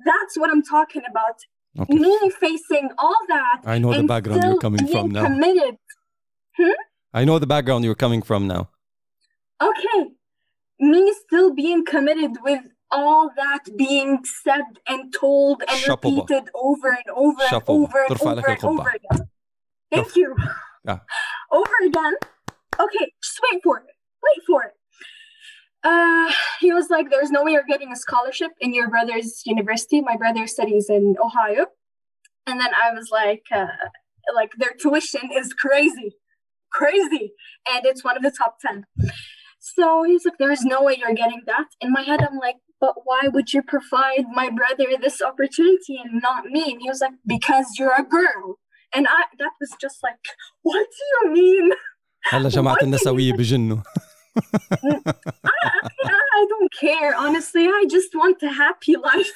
That's what I'm talking about. okay Me facing all that I know the and background still you're coming being from now committed. I know the background you're coming from now Okay, me still being committed with all that being said and told and Chapeau bas. repeated over and over and Chapeau bas. over and ترفع over لك and القبعة. over again. Thank Chapeau. you. Yeah. [LAUGHS] Over again. Okay, just wait for it. Wait for it. Uh, he was like, "There's no way you're getting a scholarship in your brother's university. My brother studies in Ohio." And then I was like, uh, "Like their tuition is crazy, crazy, and it's one of the top ten. So he's like, "There's no way you're getting that." In my head, I'm like, "But why would you provide my brother this opportunity and not me?" And he was like, "Because you're a girl." And I, that was just like, "What do you mean?" هلا جماعة Why النسوية بجنوا I, I don't care, honestly. I just want a happy life.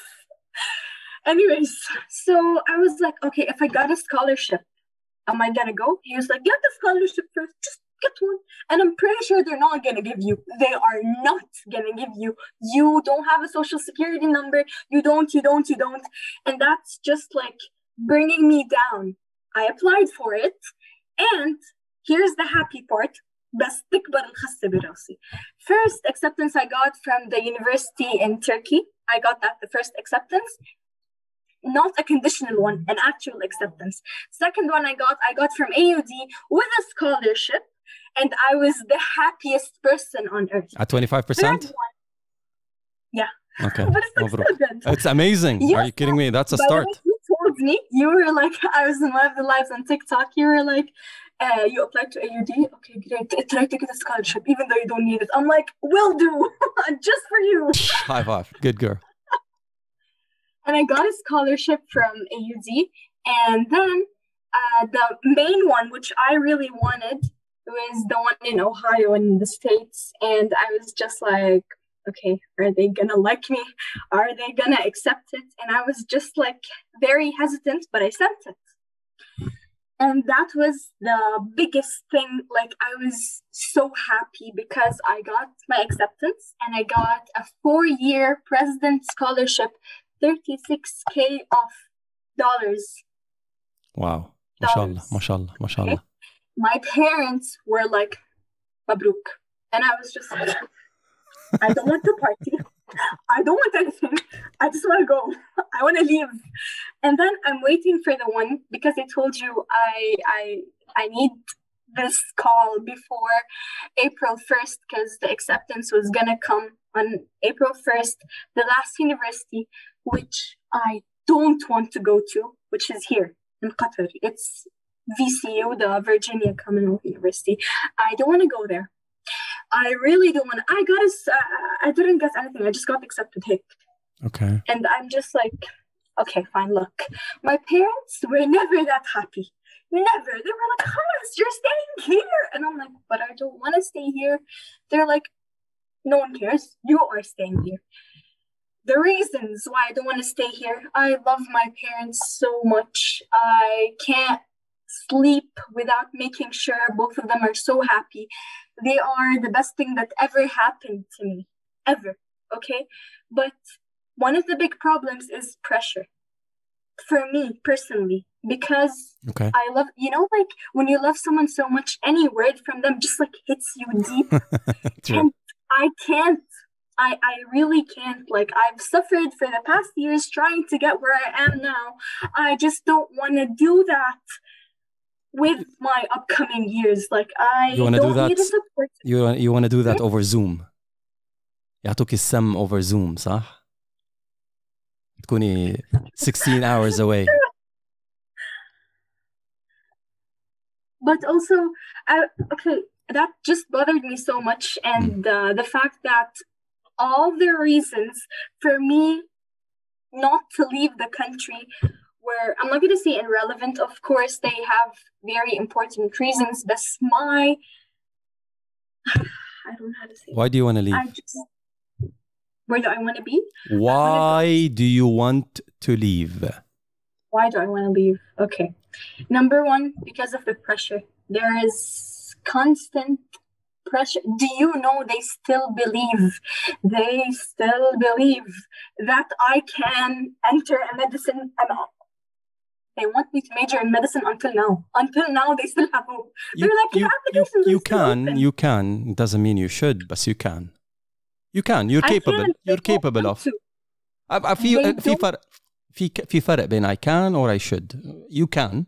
[LAUGHS] Anyways, so I was like, okay, if I got a scholarship, am I gonna go? He was like, get the scholarship first, just get one. And I'm pretty sure they're not gonna give you. They are not gonna give you. You don't have a social security number. You don't, you don't, you don't. And that's just like bringing me down. I applied for it. And here's the happy part. بس تكبر الخسة براسي. First acceptance I got from the university in Turkey. I got that the first acceptance. Not a conditional one, an actual acceptance. Second one I got, I got from AUD with a scholarship, and I was the happiest person on earth. At 25%? Yeah. Okay. [LAUGHS] it's amazing. Yes. Are you kidding me? That's a start. You told me you were like, [LAUGHS] I was in one of the lives on TikTok. You were like, uh, you applied to AUD. Okay, great. Try to get a scholarship, even though you don't need it. I'm like, will do, [LAUGHS] just for you. High five. Good girl. and I got a scholarship from AUD, and then uh, the main one, which I really wanted, was the one in Ohio in the States. And I was just like, okay, are they gonna like me? Are they gonna accept it? And I was just like very hesitant, but I sent it. And that was the biggest thing. Like, I was so happy because I got my acceptance and I got a four year president scholarship, 36K of dollars. Wow. MashaAllah, MashaAllah, MashaAllah. Okay my parents were like, Mabruk. And I was just like, I don't want to party. I don't want anything. I just want to go. I want to leave. And then I'm waiting for the one because I told you I I I need this call before April 1st because the acceptance was gonna come on April 1st. The last university which I don't want to go to, which is here in Qatar. It's VCU, the Virginia Commonwealth University. I don't want to go there. I really don't want. I got a. Uh, I didn't get anything. I just got accepted. Hey. Okay. And I'm just like, okay, fine. Look, my parents were never that happy. Never. They were like, Hamas, you're staying here. And I'm like, but I don't want to stay here. They're like, no one cares. You are staying here. The reasons why I don't want to stay here I love my parents so much. I can't sleep without making sure both of them are so happy. They are the best thing that ever happened to me, ever. Okay. But one of the big problems is pressure for me personally because Okay. I love, you know, like when you love someone so much, any word from them just like hits you [LAUGHS] deep. And I can't. I, I really can't. Like, I've suffered for the past years trying to get where I am now. I just don't want to do that with my upcoming years. Like, I You wanna do don't need that? a support. You you want to do that over Zoom يعطوك السم over Zoom صح؟ تكوني 16 [LAUGHS] hours away But also, I, okay, that just bothered me so much. And uh, the fact that all the reasons for me not to leave the country were, I'm not going to say irrelevant. Of course, they have very important reasons. But my, [SIGHS] I don't know how to say it. Why do you want to leave? Just, where do I want to be? Why do you want to leave? Why do I want to leave? Okay. Number one, because of the pressure. There is constant pressure. Do you know they still believe? They still believe that I can enter a medicine. I'm, they want me to major in medicine until now. Until now, they still have hope. You, They're like, you, your you, applications you are still can, open. you can. It doesn't mean you should, but you can. You can. You're I capable. can't. They You're don't capable want of. to. I, I في They في don't- فرق في في فرق بين I can or I should. You can.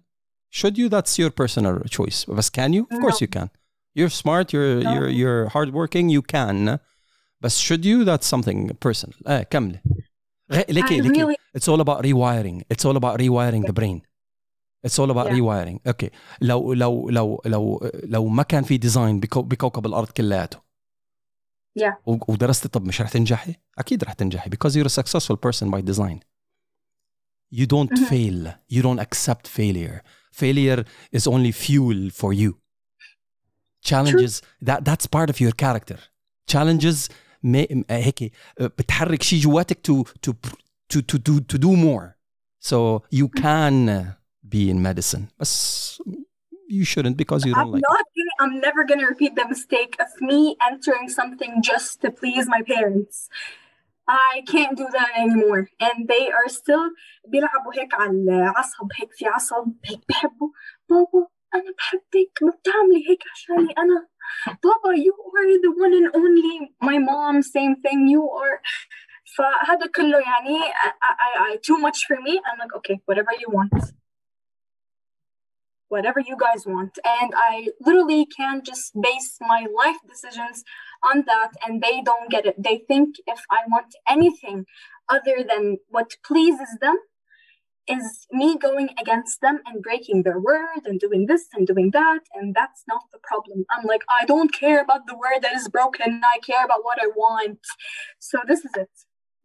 Should you? That's your personal choice. But can you? Of course No. you can. You're smart. You're No. you're you're hardworking. You can. But should you? That's something personal. Eh, كملي. غ- ليكي I ليكي. really, It's all about rewiring. It's all about rewiring the brain. It's all about Yeah. rewiring. Okay. لو لو لو لو لو ما كان في ديزاين بكو بكوكب الارض كلياته. Yeah. و- ودرستي طب مش رح تنجحي؟ اكيد رح تنجحي because you're a successful person by design. You don't Mhm. fail. You don't accept failure. Failure is only fuel for you. Challenges that that's part of your character. Challenges may, هيك بتحرك شيء جواتك to to to to do to do more. So you can be in medicine. بس you shouldn't because you don't I'm like not gonna, I'm never gonna repeat the mistake of me entering something just to please my parents. I can't do that anymore. And they are still بيلعبوا هيك على العصب هيك في عصب هيك بحبوا بابا أنا بحبك ما بتعملي هيك عشاني أنا بابا you are the one and only my mom same thing you are فهذا كله يعني I, I, I, too much for me I'm like okay whatever you want whatever you guys want. And I literally can just base my life decisions on that, and they don't get it. They think if I want anything other than what pleases them, is me going against them and breaking their word and doing this and doing that. And that's not the problem. I'm like, I don't care about the word that is broken. I care about what I want. So this is it.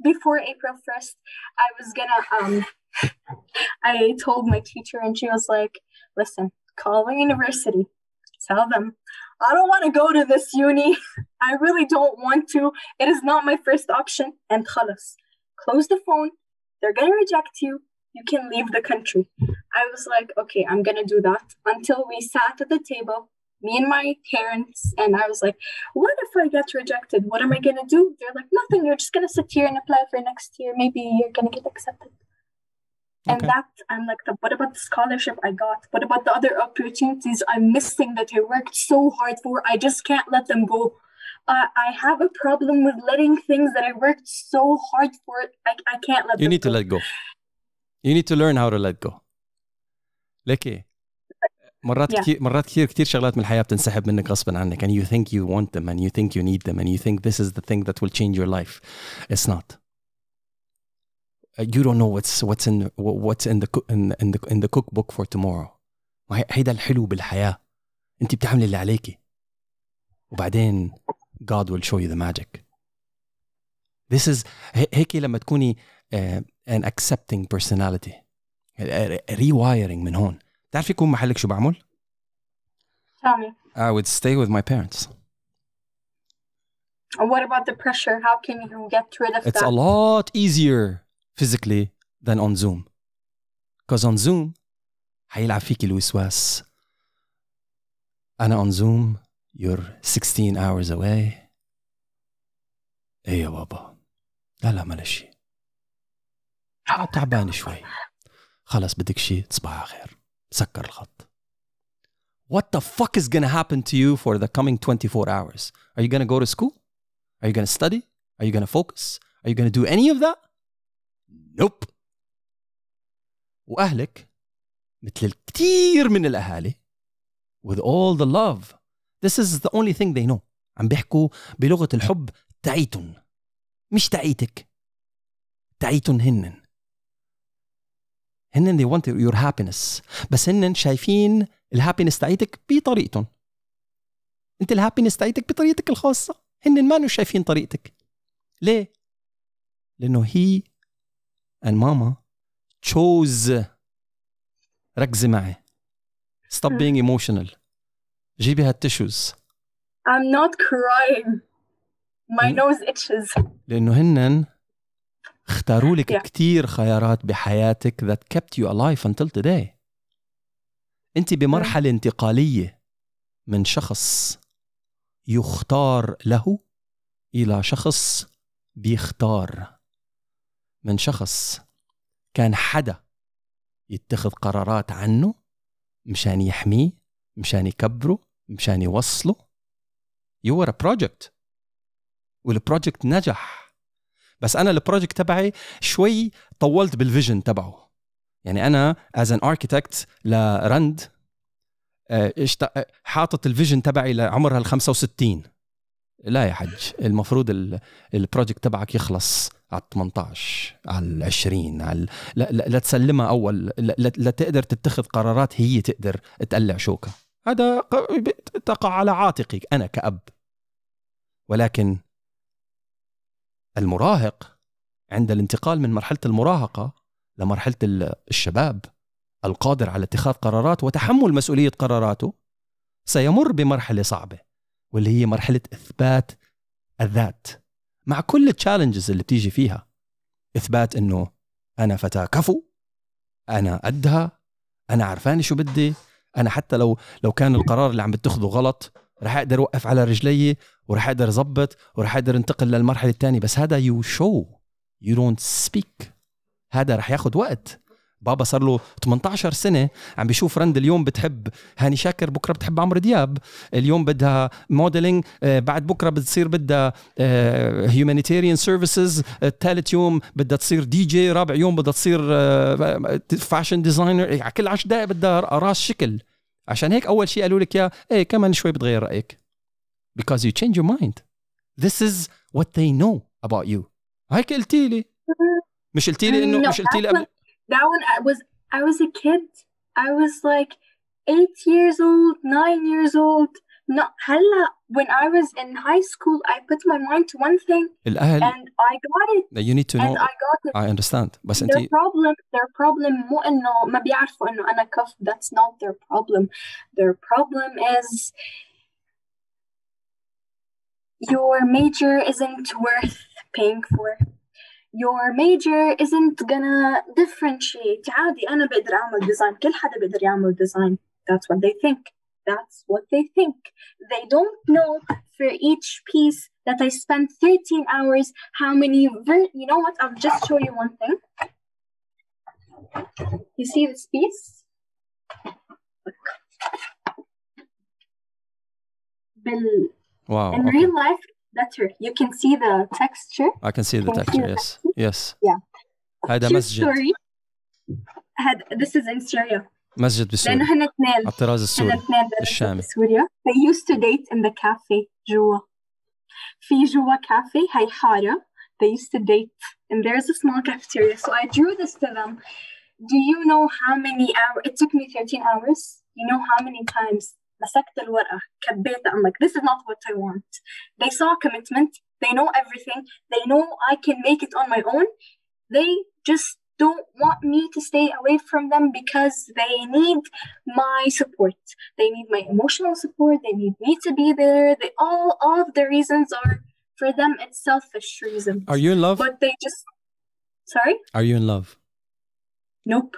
Before April 1st, I was gonna, um, [LAUGHS] I told my teacher, and she was like, listen, call the university, tell them, I don't want to go to this uni. [LAUGHS] I really don't want to. It is not my first option. And khalas, close the phone. They're to reject you. You can leave the country. I was like, okay, I'm going to do that until we sat at the table, me and my parents. And I was like, what if I get rejected? What am I going to do? They're like, nothing. You're just going to sit here and apply for next year. Maybe you're going to get accepted. And that I'm like, the, what about the scholarship I got? What about the other opportunities I'm missing that I worked so hard for? I just can't let them go. Uh, I have a problem with letting things that I worked so hard for. I, I can't let You need to let go. You need to learn how to let go. ليكي مرات Yeah. كثير مرات كثير كثير شغلات من الحياة بتنسحب منك غصبا عنك and you think you want them and you think you need them and you think this is the thing that will change your life. It's not. Uh, You don't know what's what's in what's in the coo- in, in the in the cookbook for tomorrow. وهي- هيدا الحلو بالحياة. انت بتعملي اللي عليكي. وبعدين God will show you the magic. This is هي- هيك لما تكوني uh, an accepting personality. rewiring من هون. تعرف يكون محلك شو بعمل؟ Tell me. I would stay with my parents. And what about the pressure? How can you get rid of It's that? a lot easier physically than on Zoom. Because on Zoom حيلعب فيك الوسواس. أنا on Zoom you're 16 hours away. إيه يا بابا. لا لا ما شيء. تعبان شوي. خلص بدك شيء تصبح على خير. سكر الخط. What the fuck is gonna happen to you for the coming 24 hours? Are you gonna go to school? Are you gonna study? Are you gonna focus? Are you gonna do any of that? Nope. وأهلك مثل الكثير من الأهالي with all the love this is the only thing they know عم بيحكوا بلغة الحب تعيتن مش تعيتك تعيتن هنن هنن they want your happiness. بس هنن شايفين الهابينس تعيتك بطريقتهم. انت الهابينس تعيتك بطريقتك الخاصة. هنن ما شايفين طريقتك. ليه؟ لأنه هي and ماما chose ركزي معي. Stop being emotional. جيبي هالتشوز I'm not crying. My nose itches. لأنه هنن اختاروا لك Yeah. كتير خيارات بحياتك that kept you alive until today. انت بمرحلة انتقالية من شخص يختار له إلى شخص بيختار. من شخص كان حدا يتخذ قرارات عنه مشان يحميه مشان يكبره مشان يوصله. You were a project. والبروجكت نجح. بس أنا البروجكت تبعي شوي طولت بالفيجن تبعه. يعني أنا as an architect لرند آه، آه، حاطط الفيجن تبعي لعمرها ال 65 لا يا حج المفروض ال- البروجكت تبعك يخلص على 18 على ال 20 على لا, لا, لا تسلمها أول لا, لا, تقدر تتخذ قرارات هي تقدر تقلع شوكة. هذا تقع على عاتقي أنا كأب. ولكن المراهق عند الانتقال من مرحلة المراهقة لمرحلة ال- الشباب القادر على اتخاذ قرارات وتحمل مسؤولية قراراته سيمر بمرحلة صعبة واللي هي مرحلة إثبات الذات. مع كل التشالنجز اللي بتيجي فيها إثبات إنه أنا فتاة كفو أنا قدها أنا عرفاني شو بدي أنا حتى لو لو كان القرار اللي عم بتأخذه غلط رح أقدر أوقف على رجلي ورح أقدر أظبط ورح أقدر أنتقل للمرحلة الثانية. بس هذا يو شو يو دونت سبيك هذا رح ياخذ وقت. بابا صار له 18 سنة عم بيشوف رند اليوم بتحب هاني شاكر بكرة بتحب عمرو دياب. اليوم بدها موديلينج بعد بكرة بتصير بدها هيومانيتيريان سيرفيسز ثالث يوم بدها تصير دي جي رابع يوم بدها تصير فاشن ديزاينر كل 10 دقائق بدها راس شكل. عشان هيك أول شيء قالوا لك يا إيه كمان شوي بتغير رأيك. because you change your mind this is what they know about you هيك قلتي لي [LAUGHS] مش قلتي لي انه No, مش قلتي لي that قبل That one, I was, I was a kid. I was like eight years old, nine years old. No, hella. When I was in high school, I put my mind to one thing الاهل and I got it, you need to and know I got it. I understand بس Their انت problem, their problem مو إنه ما بيعرفوا إنه أنا كف. That's not their problem. Their problem is your major isn't worth paying for. Your major isn't gonna differentiate. عادي أنا بقدر أعمل design. كل حدا بيقدر يعمل design. That's what they think. That's what they think. They don't know for each piece that I spent 13 hours how many ver- you know what I'll just show you one thing You see this piece? Look. Bel- Wow. in okay. real life, better. You can see the texture. I can see the Can you see texture. the Yes. Yes. Yeah. هذا True مسجد story. had this is in Syria. مسجد بالسوري لأنه هن اثنين على الطراز هن السوري اثنين درسوا الشامي. بسوريا. They used to date in the cafe جوا. في جوا cafe هي حارة. They used to date and there's a small cafeteria. So I drew this to them. Do you know how many hours? It took me 13 hours. You know how many times مسكت الورقة كبيتها. I'm like, this is not what I want. They saw commitment. They know everything. They know I can make it on my own. They just don't want me to stay away from them because they need my support. They need my emotional support. They need me to be there. They all all of the reasons are for them it's selfish reasons. Are you in love? But they just sorry? Are you in love? Nope.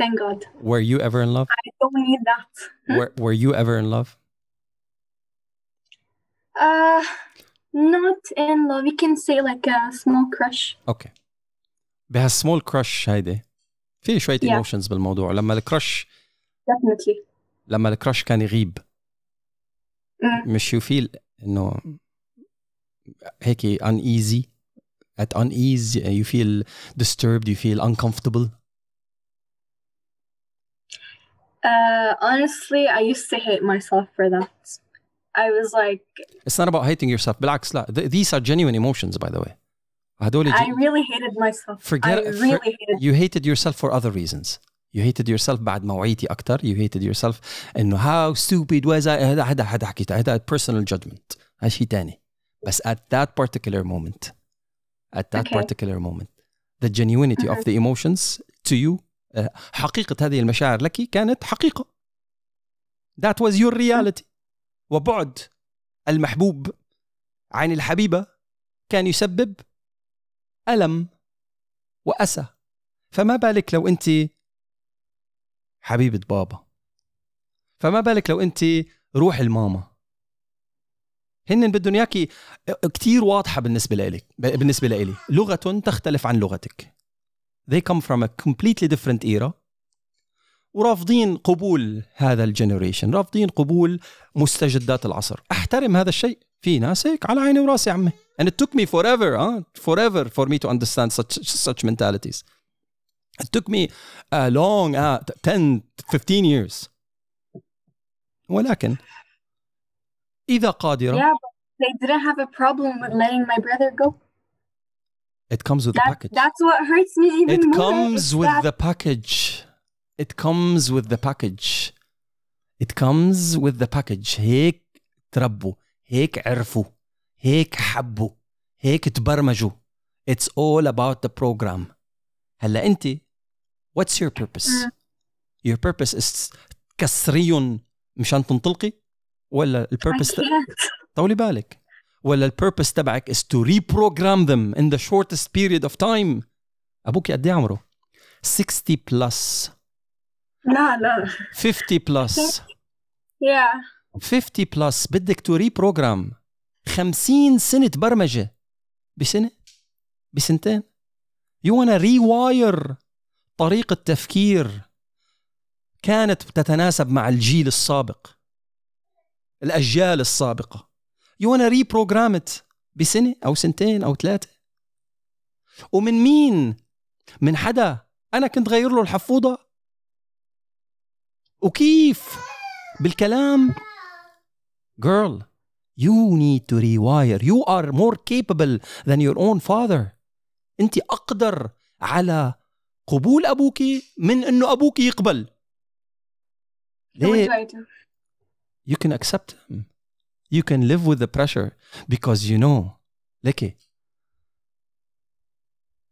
Thank God. Were you ever in love? I don't need that. Were, were you ever in love? Uh not in love. You can say like a small crush. اوكي بهالسمول كراش هيدي في شوية Yeah. ايموشنز بالموضوع لما الكراش Definitely. لما الكراش كان يغيب Mm. مش يو فيل انه هيك uneasy at unease you feel disturbed you feel uncomfortable Uh honestly I used to hate myself for that. I was like it's not about hating yourself بالعكس لا Th- these are genuine emotions by the way هدول I ج- really hated myself. Forget- I for- really hated you hated yourself for other reasons you hated yourself بعد ما وعيتي اكثر you hated yourself انه how stupid was I هذا هذا هذا حكيته هذا personal judgment هذا شيء ثاني بس at that particular moment at that Okay. particular moment the genuinity of the emotions to you uh, حقيقة هذه المشاعر لك كانت حقيقة. That was your reality. وبعد المحبوب عن الحبيبة كان يسبب ألم وأسى. فما بالك لو أنت حبيبة بابا؟ فما بالك لو أنت روح الماما؟ هن بدهم إياكي كثير واضحة بالنسبة لإلك بالنسبة لإلي. لغة تختلف عن لغتك. they come from a completely different era ورافضين قبول هذا الجنريشن رافضين قبول مستجدات العصر احترم هذا الشيء في ناس هيك على عيني وراسي يا عمي and it took me forever huh? forever for me to understand such such mentalities it took me a long uh, 10 15 years ولكن إذا قادرة Yeah, but they didn't have a problem with letting my brother go. it comes with the That, package that's what hurts me even It more. comes is with that- the package. It comes with the package. It comes with the package. هيك تربوا هيك عرفوا هيك حبوا هيك تبرمجوا It's all about the program هلا انت what's your purpose مم. your purpose is كسريهم مشان تنطلقي ولا I البيربس can't. طولي بالك ولا البيربس تبعك is to reprogram them in the shortest period of time. أبوك قد إيه عمره؟ 60 plus. لا لا. 50 plus. Yeah. 50 plus. بدك تو reprogram. 50 سنة برمجة. بسنة؟ بسنتين. You wanna rewire طريقة تفكير. كانت تتناسب مع الجيل السابق. الأجيال السابقة. يو وأنا ريبروجرام بسنة أو سنتين أو ثلاثة. ومن مين؟ من حدا. أنا كنت غير له الحفوضة. وكيف؟ بالكلام. Girl you need to rewire. You are more capable than your own father. أنت أقدر على قبول أبوك من إنه أبوك يقبل. ليه؟ you can accept you can live with the pressure because you know لكي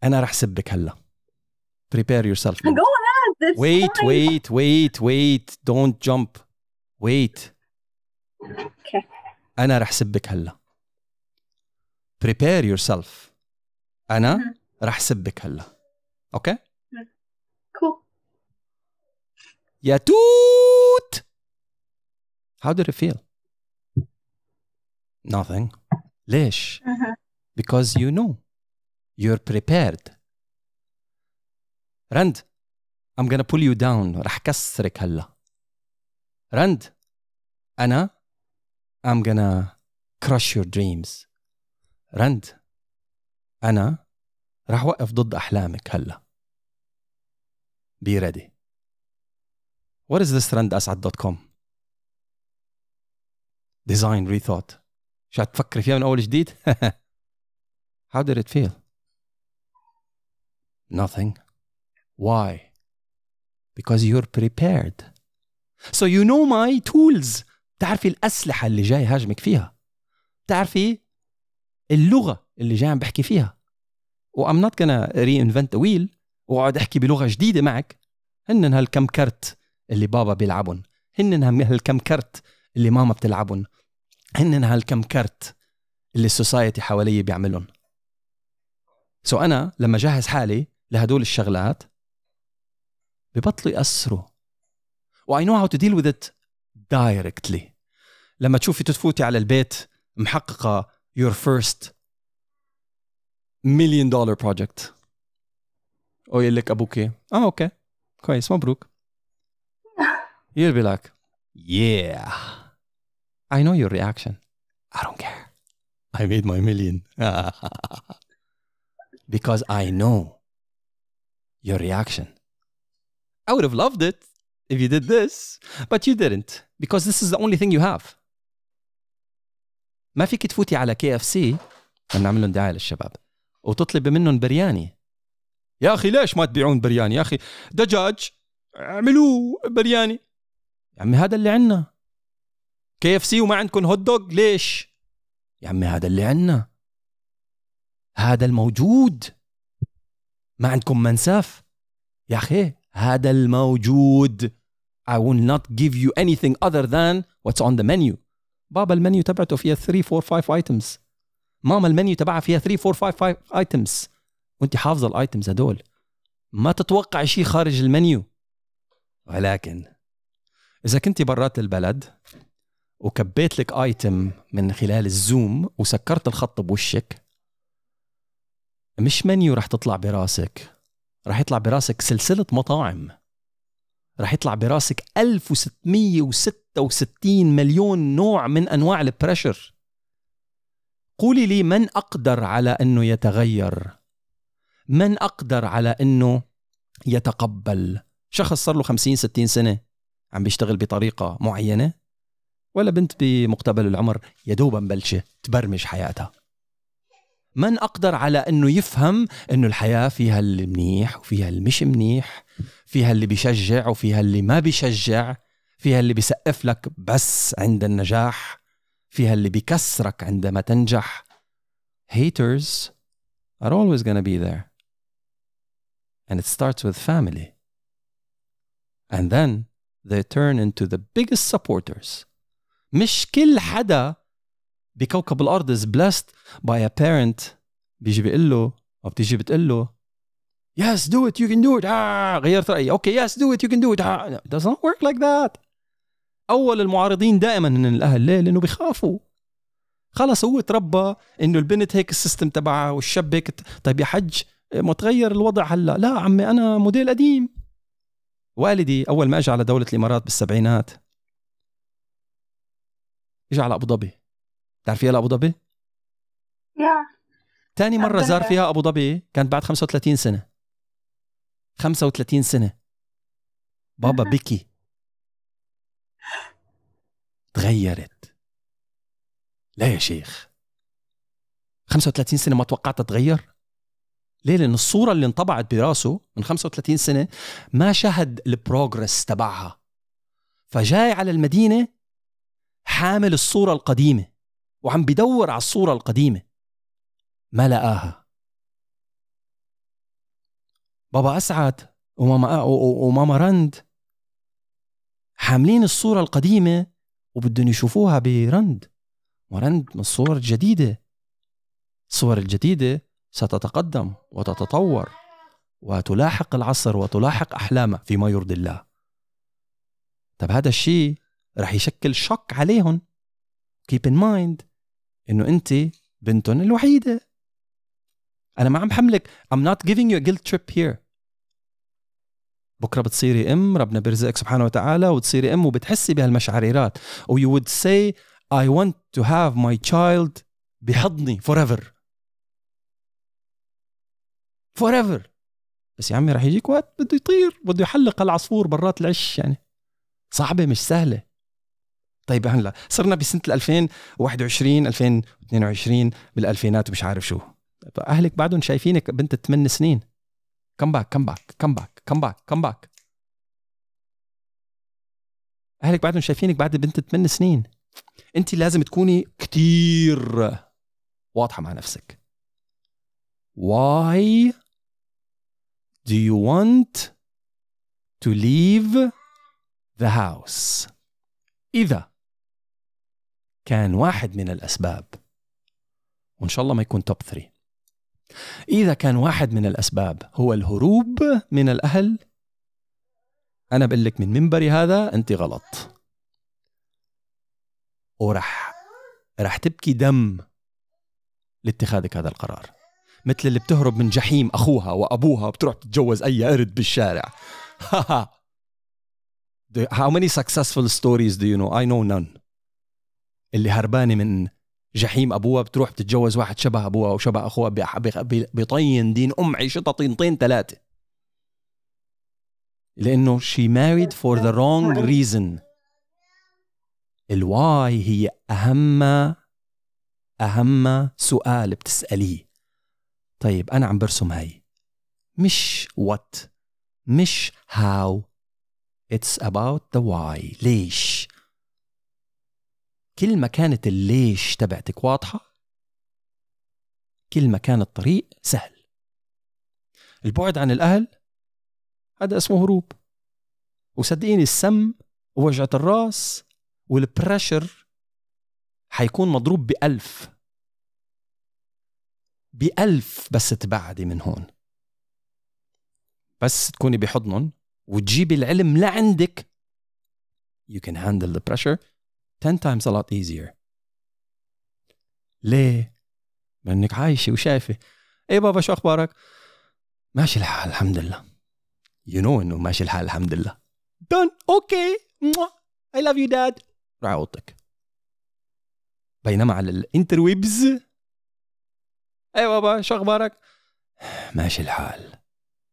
انا رح سبك هلا prepare yourself Go ahead. That's wait fine. wait wait wait don't jump wait Okay. انا رح سبك هلا prepare yourself انا مهم. رح سبك هلا اوكي Cool. يا توت how did it feel nothing [LAUGHS] ليش Mhm. because you know you're prepared رند I'm gonna pull you down رح كسرك هلا رند أنا I'm gonna crush your dreams رند أنا رح وقف ضد أحلامك هلا be ready what is this randasad.com design rethought شو تفكري فيها من أول جديد؟ [LAUGHS] How did it feel? Nothing. Why? Because you're prepared. So you know my tools. تعرفي الأسلحة اللي جاي هاجمك فيها. تعرفي اللغة اللي جاي عم بحكي فيها. I'm not gonna reinvent the wheel وأقعد أحكي بلغة جديدة معك. هن هالكم كرت اللي بابا بيلعبهم هن هالكم كرت اللي ماما بتلعبهم هن هالكم كرت اللي السوسايتي حوالي بيعملون سو so أنا لما جهز حالي لهدول الشغلات ببطلوا يأثروا. واي نو هاو تو ديل وذ ات دايركتلي لما تشوفي تفوتي على البيت محققة يور فيرست مليون دولار بروجكت أو لك أبوك آه أوكي كويس مبروك. [LAUGHS] يربي لك yeah. I know your reaction I don't care I made my million because I know your reaction I would have loved it if you did this but you didn't because this is the only thing you have ما فيك تفوتي على كي اف سي نعمل لهم دعايه للشباب وتطلبي منهم برياني يا أخي ليش ما تبيعون برياني يا أخي دجاج اعملوه برياني يا عمي هذا اللي عنا كي إف سي وما عندكم هوت دوغ ليش؟ يا عمي هذا اللي عنا هذا الموجود. ما عندكم منسف؟ يا أخي هذا الموجود. I will not give you anything other than what's on the menu. بابا المنيو تبعته فيها 3 4 5 ايتمز ماما المنيو تبعها فيها 3 4 5 ايتمز وأنت حافظة الايتمز هدول ما تتوقع شيء خارج المنيو. ولكن إذا كنت برات البلد وكبيت لك ايتم من خلال الزوم وسكرت الخط بوشك مش منيو رح تطلع براسك. رح يطلع براسك سلسلة مطاعم. رح يطلع براسك 1666 مليون نوع من أنواع البريشر قولي لي من أقدر على إنه يتغير؟ من أقدر على إنه يتقبل؟ شخص صار له 50 60 سنة عم بيشتغل بطريقة معينة. ولا بنت بمقتبل العمر يا دوب مبلشه تبرمج حياتها. من أقدر على أنه يفهم أنه الحياة فيها المنيح وفيها المش منيح فيها اللي بيشجع وفيها اللي ما بيشجع فيها اللي بيسقف لك بس عند النجاح فيها اللي بيكسرك عندما تنجح. Haters are always gonna be there. And it starts with family. And then they turn into the biggest supporters. مش كل حدا بكوكب الأرض is blessed by a parent بيجي بيقول له أو بتيجي بتقول له yes do it you can do it. آه غيرت رأيي. أوكي yes do it you can do it. آه. it not work like that. أول المعارضين دائما هن الأهل ليه؟ لأنه بيخافوا. خلص هو تربى إنه البنت هيك السيستم تبعها والشاب هيك طيب يا حج ما تغير الوضع هلا. لا عمي أنا موديل قديم. والدي أول ما إجى على دولة الإمارات بالسبعينات اجى على أبو ظبي. تعرفيها لابو ظبي؟ Yeah. تاني مرة زار فيها أبو ظبي كانت بعد 35 سنة. 35 سنة. بابا. بكي تغيرت. لا يا شيخ. 35 سنة ما توقعتها تتغير؟ ليه؟ لأن الصورة اللي انطبعت براسه من 35 سنة ما شهد البروجرس تبعها. فجاي على المدينة حامل الصورة القديمة وعم بدور على الصورة القديمة. ما لقاها. بابا أسعد وماما وماما رند حاملين الصورة القديمة وبدهم يشوفوها برند. ورند من الصور الجديدة. الصور الجديدة ستتقدم وتتطور وتلاحق العصر وتلاحق أحلامها فيما يرضي الله. طب هذا الشيء رح يشكل شك عليهم. Keep in mind إنه أنت بنتهم الوحيدة. أنا ما عم حملك I'm not giving you a guilt trip here. بكرة بتصيري أم ربنا بيرزقك سبحانه وتعالى وتصيري أم وبتحسي بهالمشاعريرات أو you would say I want to have my child بحضني forever. Forever. بس يا عمي رح يجيك وقت بده يطير بده يحلق العصفور برات العش يعني. صعبة مش سهلة. طيب هلا صرنا بسنة 2021 2022 بالألفينات ومش عارف شو. أهلك بعدهم شايفينك بنت 8 سنين. كم باك كم باك كم باك كم باك كم باك أهلك بعدهم شايفينك بعد بنت 8 سنين. أنت لازم تكوني كتير واضحة مع نفسك. Why do you want to leave the house? إذا كان واحد من الأسباب. وإن شاء الله ما يكون توب 3 إذا كان واحد من الأسباب هو الهروب من الأهل أنا بقول لك من منبري هذا أنت غلط. ورح رح تبكي دم لاتخاذك هذا القرار. مثل اللي بتهرب من جحيم أخوها وأبوها بتروح تتجوز أي قرد بالشارع. [LAUGHS] How many successful stories do you know? I know none. اللي هربانة من جحيم أبوها بتروح بتتجوز واحد شبه أبوها وشبه أخوها بيطين دين أم عيشتها طينتين ثلاثة لأنه she married for the wrong reason. الواي هي اهم أهم سؤال بتسأليه. طيب أنا عم برسم هاي. مش what مش how it's about the why. ليش؟ كل ما كانت الليش تبعتك واضحة؟ كل ما كان الطريق سهل. البعد عن الأهل؟ هذا اسمه هروب. وصدقيني السم ووجعة الراس والبريشر حيكون مضروب بألف. بألف بس تبعدي من هون. بس تكوني بحضنهم وتجيبي العلم لعندك. You can handle the pressure. 10 times a lot easier. ليه؟ لأنك عايشة وشايفة. إيه بابا شو أخبارك؟ ماشي الحال الحمد لله. You know إنه ماشي الحال الحمد لله. Done. أوكي I love you dad. روح اوضتك بينما على الانترويبز إيه بابا شو أخبارك؟ ماشي الحال.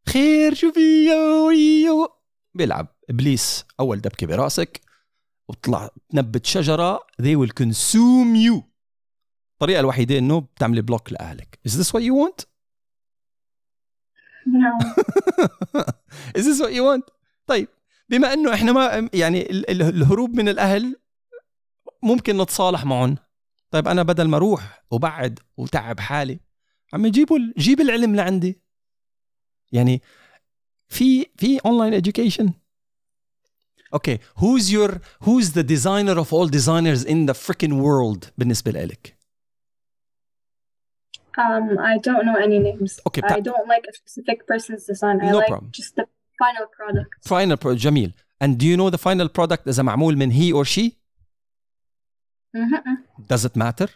خير شو في بيلعب إبليس. أول دبكة براسك. وبتطلع تنبت شجرة. They will consume you. الطريقة الوحيدة إنه بتعملي بلوك لأهلك. Is this what you want? No. [LAUGHS] is this what you want? طيب بما إنه إحنا ما يعني ال- ال- الهروب من الأهل ممكن نتصالح معهم. طيب أنا بدل ما أروح وبعد وتعب حالي عم يجيبوا ال- جيب العلم لعندي. يعني في في اونلاين education. اوكي who's your who's the designer of all designers in the freaking world بالنسبه لك Um, I don't know any names. Okay, I بتاع- don't like a specific person's design. I No like problem. just the final product. final pro جميل and do you know the final product اذا معمول من he or she Mm-hmm. does it matter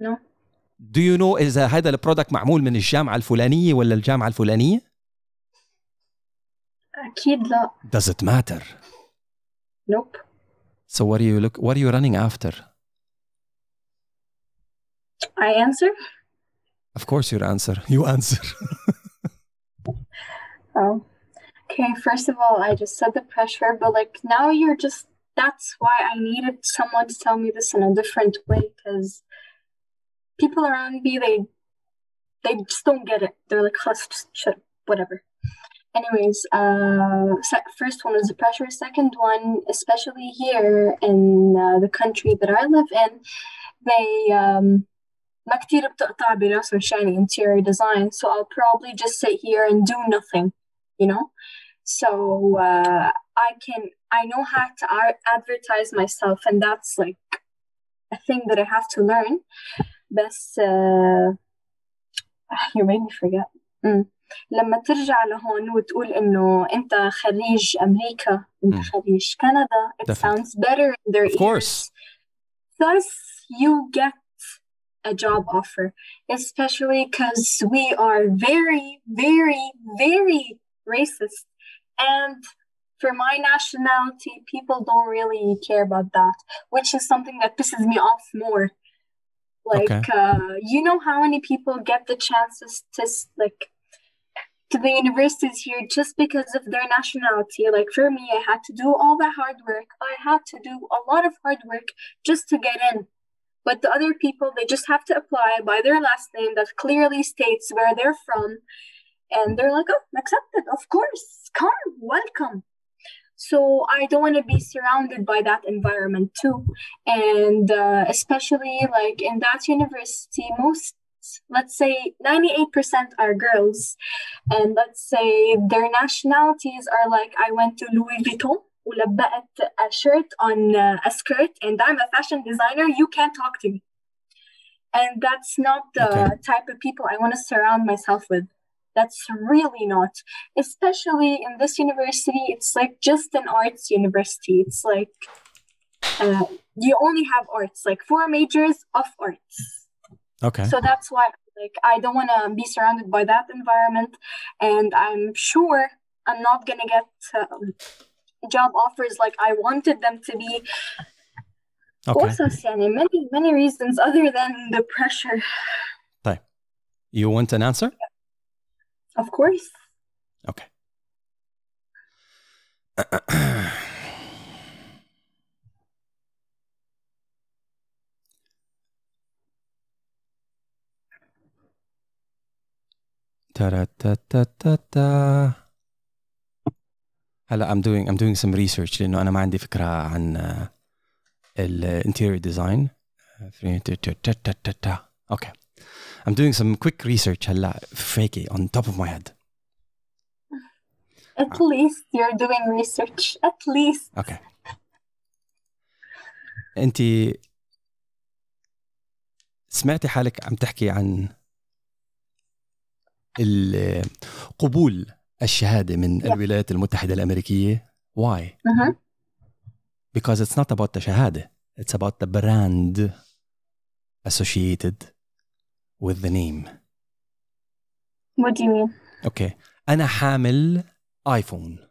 No. do you know اذا هذا البرودكت معمول من الجامعه الفلانيه ولا الجامعه الفلانيه أكيد لا. does it matter Nope. so what are you look what are you running after I answer. of course your answer you answer [LAUGHS] Oh. Okay, first of all, I just said the pressure, but like now you're just that's why I needed someone to tell me this in a different way because people around me they they just don't get it. They're like, "Hush, just shut up, whatever. Anyways, uh, sec- first one is the pressure. Second one, especially here in uh, the country that I live in, they um, ما كتير بتقطع براسهم شاني interior design, so I'll probably just sit here and do nothing, you know. So uh, I can I know how to ar- advertise myself, and that's like a thing that I have to learn. بس uh, [SIGHS] you made me forget. Mm. لما ترجع لهون وتقول إنه أنت خريج أمريكا أنت Mm. خريج كندا it Definitely. sounds better in their Of course. ears. Thus, you get a job offer, especially because we are very, very, very racist. And for my nationality, people don't really care about that, which is something that pisses me off more. Like, Okay. uh, you know how many people get the chances to s- like to the universities here just because of their nationality. Like for me, I had to do all the hard work. I had to do a lot of hard work just to get in. But the other people, they just have to apply by their last name that clearly states where they're from. And they're like, oh, accepted, of course, come, welcome. So I don't want to be surrounded by that environment too. And uh, especially like in that university, most, let's say 98% are girls. And let's say their nationalities are like, I went to Louis Vuitton. ولبقت a shirt on uh, a skirt and I'm a fashion designer, you can't talk to me. And that's not the Okay. type of people I want to surround myself with. That's really not. Especially in this university, it's like just an arts university. It's like uh, you only have arts, like four majors of arts. Okay. So that's why like I don't want to be surrounded by that environment, and I'm sure I'm not gonna get um, job offers like I wanted them to be. Okay. قصص يعني many many reasons other than the pressure. You want an answer? Of course. Okay. [CLEARS THROAT] تا هلا I'm doing I'm doing some research لانه انا ما عندي فكره عن آه، ال interior design اوكي I'm doing some quick research هلا فيكي on top of my head At least you're doing research. At least. اوكي انت سمعتي حالك عم تحكي عن ال- قبول الشهادة من Yeah. الولايات المتحدة الأمريكية why Mhm. because it's not about the شهاده it's about the brand associated with the name What do you mean? أوكي أنا حامل ايفون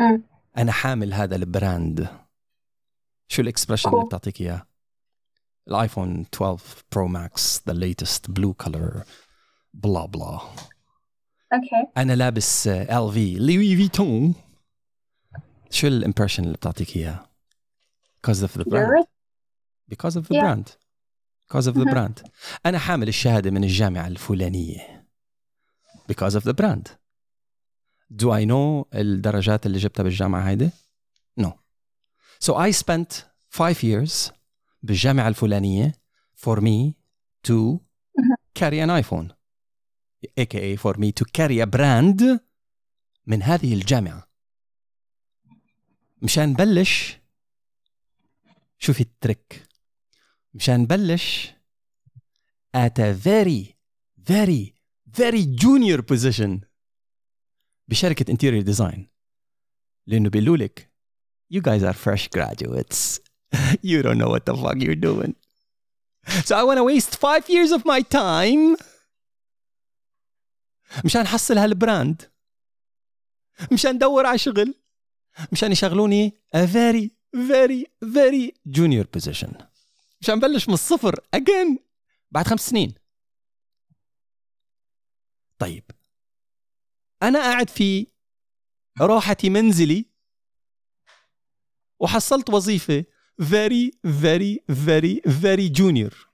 Mm. أنا حامل هذا البراند شو الاكسبرشن Cool. اللي بتعطيك إياه الآيفون 12 برو ماكس ذا ليتست بلو كلر بلا بلا أوكي أنا لابس ال في لوي فيتون شو الامبرشن اللي بتعطيك اياه؟ Because of the brand. Because of the yeah. brand. Because of the uh-huh. brand. أنا حامل الشهادة من الجامعة الفلانية. Because of the brand. Do I know الدرجات اللي جبتها بالجامعة هيدي؟ No. So I spent five years بالجامعة الفلانية for me to uh-huh. carry an iPhone. aka for me to carry a brand من هذه الجامعه مشان نبلش شوفي الترك مشان نبلش at a very very very junior position بشركة interior design لأنه بيقولوا لك you guys are fresh graduates [LAUGHS] you don't know what the fuck you're doing so I want to waste five years of my time مشان احصل هالبراند. مشان ادور على شغل. مشان يشغلوني فيري فيري فيري جونيور بوزيشن مشان بلش من الصفر اجين بعد خمس سنين. طيب. أنا قاعد في روحتي منزلي وحصلت وظيفة فيري فيري فيري فيري جونيور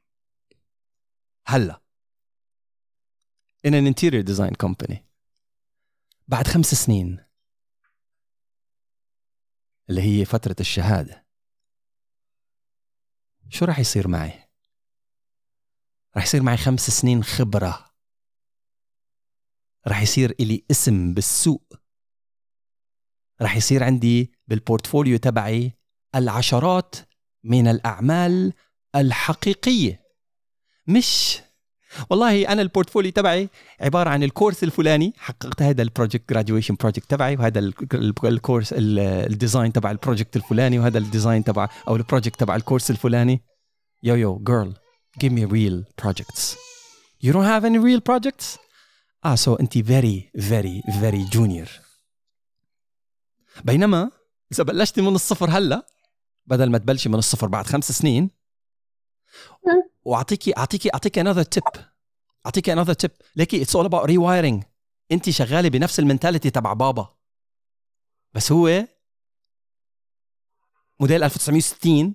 هلا. In an interior design company. بعد خمس سنين. اللي هي فترة الشهادة. شو راح يصير معي؟ راح يصير معي خمس سنين خبرة. راح يصير إلي اسم بالسوق. راح يصير عندي بالبورتفوليو تبعي العشرات من الأعمال الحقيقية. مش والله أنا البورتفوليو تبعي عبارة عن الكورس الفلاني حققت هذا البروجكت جراديويشن بروجكت تبعي وهذا ال- ال- الكورس ال- الديزاين تبع البروجكت الفلاني وهذا الديزاين تبع أو البروجكت تبع الكورس الفلاني. يو يو جيرل give me real projects. You don't have any real projects? آه سو أنت فيري فيري فيري جونيور بينما إذا بلشتي من الصفر هلأ بدل ما تبلشي من الصفر بعد خمس سنين واعطيكي اعطيكي أعطيكي انذر تيب أعطيكي انذر تيب ليكي اتس اول اباوت ريوايرنج انت شغالة بنفس المنتاليتي تبع بابا. بس هو موديل 1960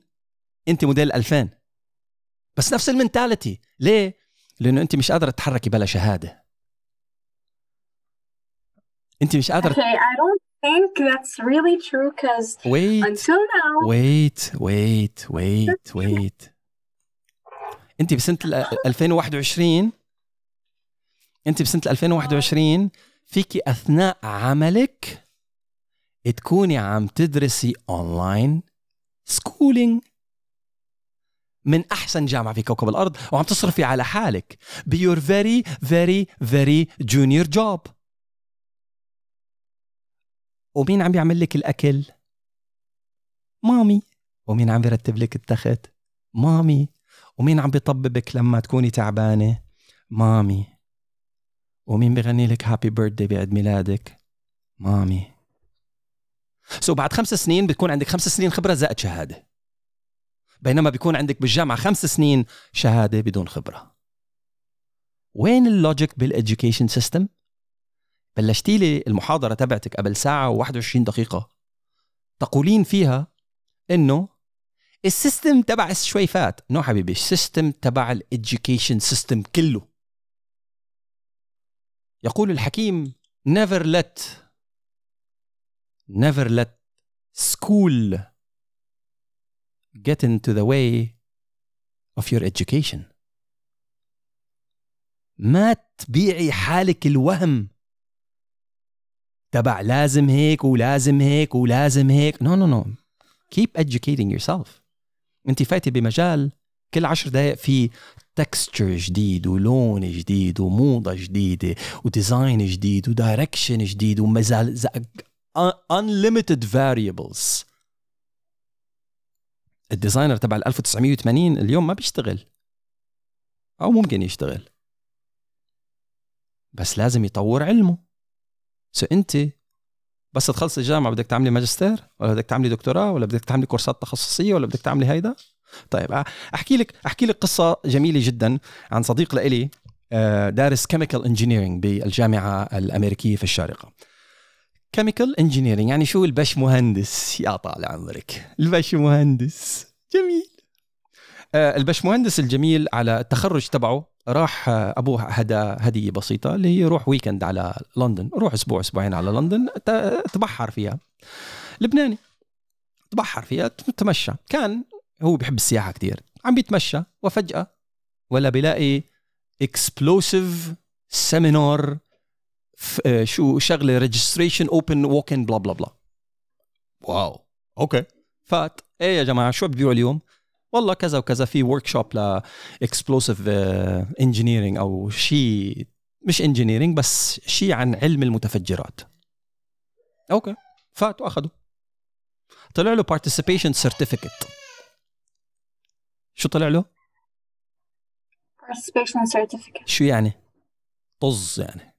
انت موديل 2000 بس نفس المنتاليتي. ليه؟ لأنه انت مش قادرة تتحركي بلا شهادة. انت مش قادرة Okay, I don't think that's really true because wait. until now, wait. Wait. Wait. Wait. انت بسنة ال 2021 انت بسنة 2021 فيكي أثناء عملك تكوني عم تدرسي اونلاين سكولينج من أحسن جامعة في كوكب الأرض وعم تصرفي على حالك. بيور فيري فيري فيري جونيور جوب ومين عم بيعمل لك الأكل؟ مامي. ومين عم بيرتب لك التخت؟ مامي. ومين عم بيطببك لما تكوني تعبانة؟ مامي. ومين بغني لك هابي بيرثدي بعيد ميلادك؟ مامي. سو بعد خمس سنين بتكون عندك خمس سنين خبرة زائد شهادة. بينما بيكون عندك بالجامعة خمس سنين شهادة بدون خبرة. وين اللوجيك بالاديوكيشن سيستم بلشتي لي المحاضرة تبعتك قبل ساعة و21 دقيقة. تقولين فيها إنه السيستم تبع الشويفات. نو حبيبي السيستم تبع الإديوكيشن سيستم كله. يقول الحكيم never let never let school get into the way of your education. ما تبيعي حالك الوهم تبع لازم هيك ولازم هيك ولازم هيك. نو نو نو keep educating yourself. انت فايتة بمجال كل عشر دقائق في تكستشر جديد ولون جديد وموضة جديدة وديزاين جديد ودايركشن جديد ومزال unlimited variables. الديزاينر تبع ال 1980 اليوم ما بيشتغل. أو ممكن يشتغل. بس لازم يطور علمه. سو انت بس تخلص الجامعة بدك تعملي ماجستير ولا بدك تعملي دكتوراه ولا بدك تعملي كورسات تخصصية ولا بدك تعملي هيدا؟ طيب أحكي لك أحكي لك قصة جميلة جدا عن صديق لإلي آه، دارس كيميكال انجينيرنج بالجامعة الأمريكية في الشارقة. كيميكال انجينيرنج يعني شو البش مهندس؟ يا طال عمرك. البش مهندس. جميل. آه، البش مهندس الجميل على التخرج تبعه راح ابوه هدا هدية بسيطة اللي هي روح ويكند على لندن روح أسبوع أسبوعين على لندن تبحر فيها. لبناني تبحر فيها تمشى. كان هو بيحب السياحة كتير. عم بيتمشى وفجأة ولا بيلاقي اكسبلوسيف سيمينار شو شغلة ريجستريشن اوبن ووكن بلا بلا بلا واو. أوكي. فات. إيه يا جماعة شو بتبيعوا اليوم؟ والله كذا وكذا في ورك شوب ل اكسبلوسيف انجينيرنج أو شيء مش انجينيرنج بس شيء عن علم المتفجرات أوكي فات واخده طلع له participation certificate شو طلع له؟ participation certificate. شو يعني؟ طز يعني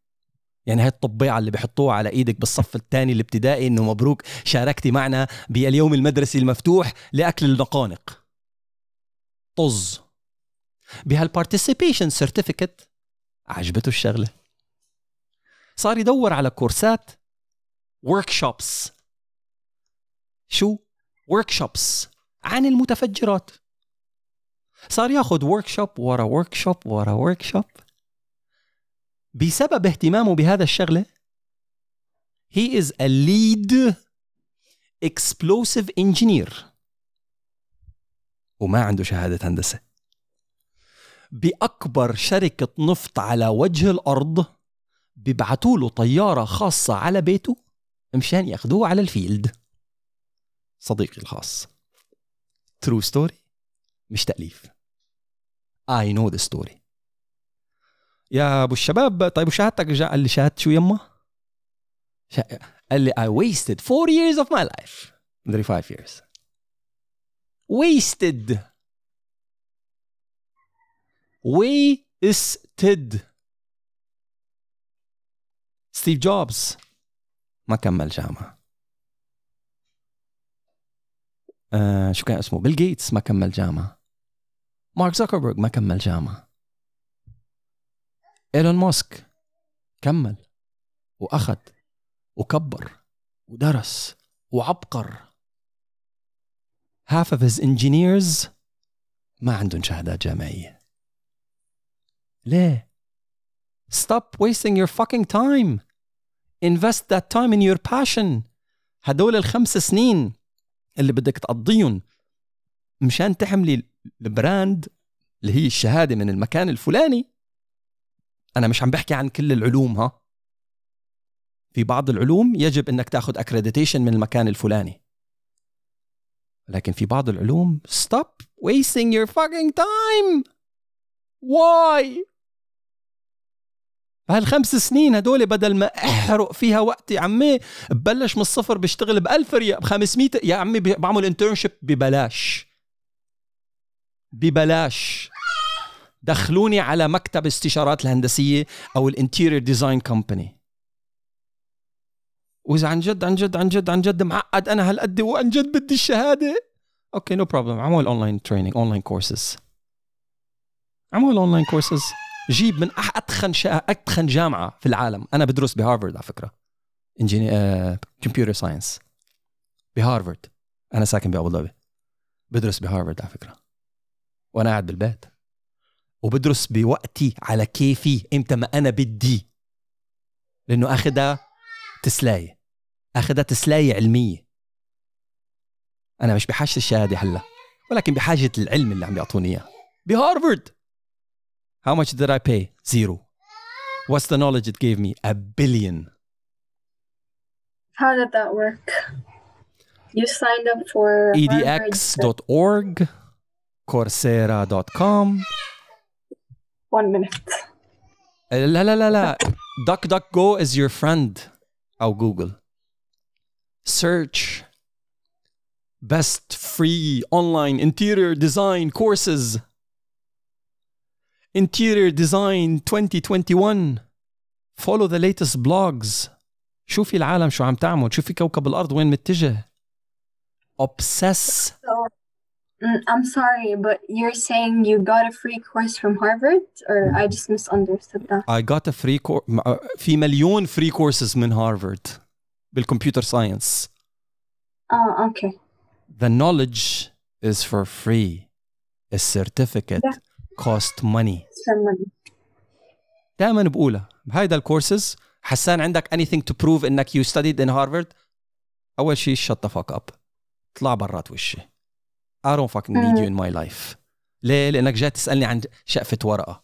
يعني هاي الطبيعة اللي بحطوها على إيدك بالصف الثاني الابتدائي إنه مبروك شاركتي معنا باليوم المدرسي المفتوح لأكل النقانق طز. بهالبارتيسيبيشن سيرتيفيكت عجبته الشغلة. صار يدور على كورسات ورك شوبس شو؟ ورك شوبس عن المتفجرات. صار ياخذ ورك شوب ورا ورك شوب ورا ورك شوب بسبب اهتمامه بهذا الشغلة he is a lead explosive engineer. وما عنده شهادة هندسة. بأكبر شركة نفط على وجه الأرض بيبعتوا له طيارة خاصة على بيته مشان ياخذوه على الفيلد. صديقي الخاص ترو ستوري مش تأليف. I know the story. يا أبو الشباب طيب وشهادتك؟ جاء قال لي شهادة شو يما؟ قال لي I wasted four years of my life. مدري five years. Wasted. Wasted. ستيف جوبز ما كمل جامعة. آه شو كان اسمه؟ بيل جيتس ما كمل جامعة. مارك زوكربيرج ما كمل جامعة. ايلون ماسك كمل. وأخذ وكبر ودرس وعبقر. Half of his engineers ما عندهم شهادات جامعية. ليه؟ Stop wasting your fucking time. Invest that time in your passion. هدول الخمس سنين اللي بدك تقضيهم مشان تحملي البراند اللي هي الشهادة من المكان الفلاني. أنا مش عم بحكي عن كل العلوم ها؟ في بعض العلوم يجب إنك تاخذ accreditation من المكان الفلاني. لكن في بعض العلوم stop wasting your fucking time! Why? هالخمس سنين هدول بدل ما أحرق فيها وقتي عمي ببلش من الصفر بشتغل ب 1000 ريال ب 500 يا عمي بعمل انترنشيب ببلاش. ببلاش. دخلوني على مكتب استشارات الهندسية أو الانتيريور ديزاين كومباني وإذا عن جد عن جد عن جد عن جد معقد أنا هالقد وعن جد بدي الشهادة؟ أوكي نو بروبلم عمل اونلاين تريننج اونلاين كورسز عمل اونلاين كورسز جيب من أتخن شا... أتخن جامعة في العالم. أنا بدرس بهارفرد على فكرة. انجيني كمبيوتر ساينس بهارفرد. أنا ساكن بأبو ظبي. بدرس بهارفرد على فكرة. وأنا قاعد بالبيت. وبدرس بوقتي على كيفي إمتى ما أنا بدي. لأنه أخذها تسلاية اخذها تسلاية علمية أنا مش بحاجة الشهادة هلا ولكن بحاجة العلم اللي عم يعطوني اياه بهارفرد How much did I pay? Zero. What's the knowledge it gave me? A billion. How did that work? You signed up for edx.org, coursera.com. One minute. لا لا لا لا DuckDuckGo is your friend أو Google. Search best free online interior design courses. Interior Design 2021 Follow the latest blogs شوفي العالم شو عم تعمل شوفي كوكب الأرض وين متجه Obsess So, mm, I'm sorry, but you're saying you got a free course from Harvard, or I just misunderstood that. I got a free course في مليون free courses من هارفارد بالكمبيوتر ساينس Oh, okay. The knowledge is for free. A certificate Yeah. cost money. Some money. دائما بقولها بهيدا الكورسز حسان عندك anything to prove انك you studied in Harvard اول شيء shut the fuck up اطلع برات وشي I don't fucking need you in my life. ليه؟ لأنك جاي تسألني عن شقفة ورقة.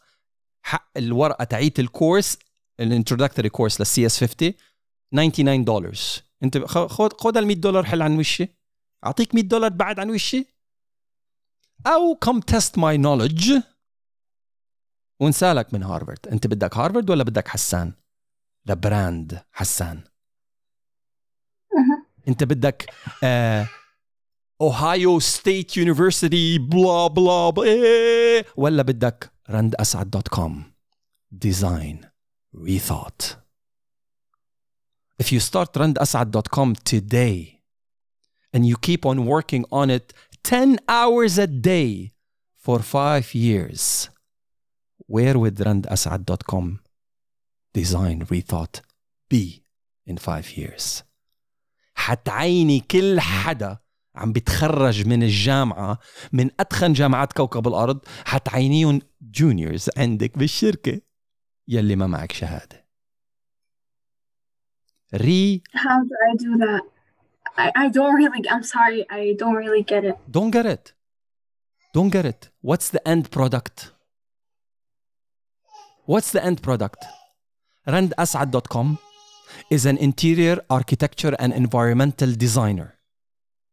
حق الورقة تاعيت الكورس الانترودكتوري كورس للسي اس 50 99 دولار أنت خد خد ال 100 دولار حل عن وشي. أعطيك 100 دولار بعد عن وشي. أو come test my knowledge. ونسألك من هارفارد. أنت بدك هارفارد ولا بدك حسان؟ ذا براند حسان. أنت بدك اوهايو ستيت يونيفرسيتي بلا بلا بلا إيه، ولا بدك رند اسعد دوت كوم ديزاين rethought if you start randasad.com today and you keep on working on it 10 hours a day for five years where would randasad.com design rethought be in five years حتعيني كل حدا عم بيتخرج من الجامعة من أدخن جامعات كوكب الأرض حتعينيهم جونيورز عندك بالشركة يلي ما معك شهادة ري How do I do that? I, I don't really, I'm sorry, I don't really get it. don't get it don't get it what's the end product what's the end product randasad.com is an interior architecture and environmental designer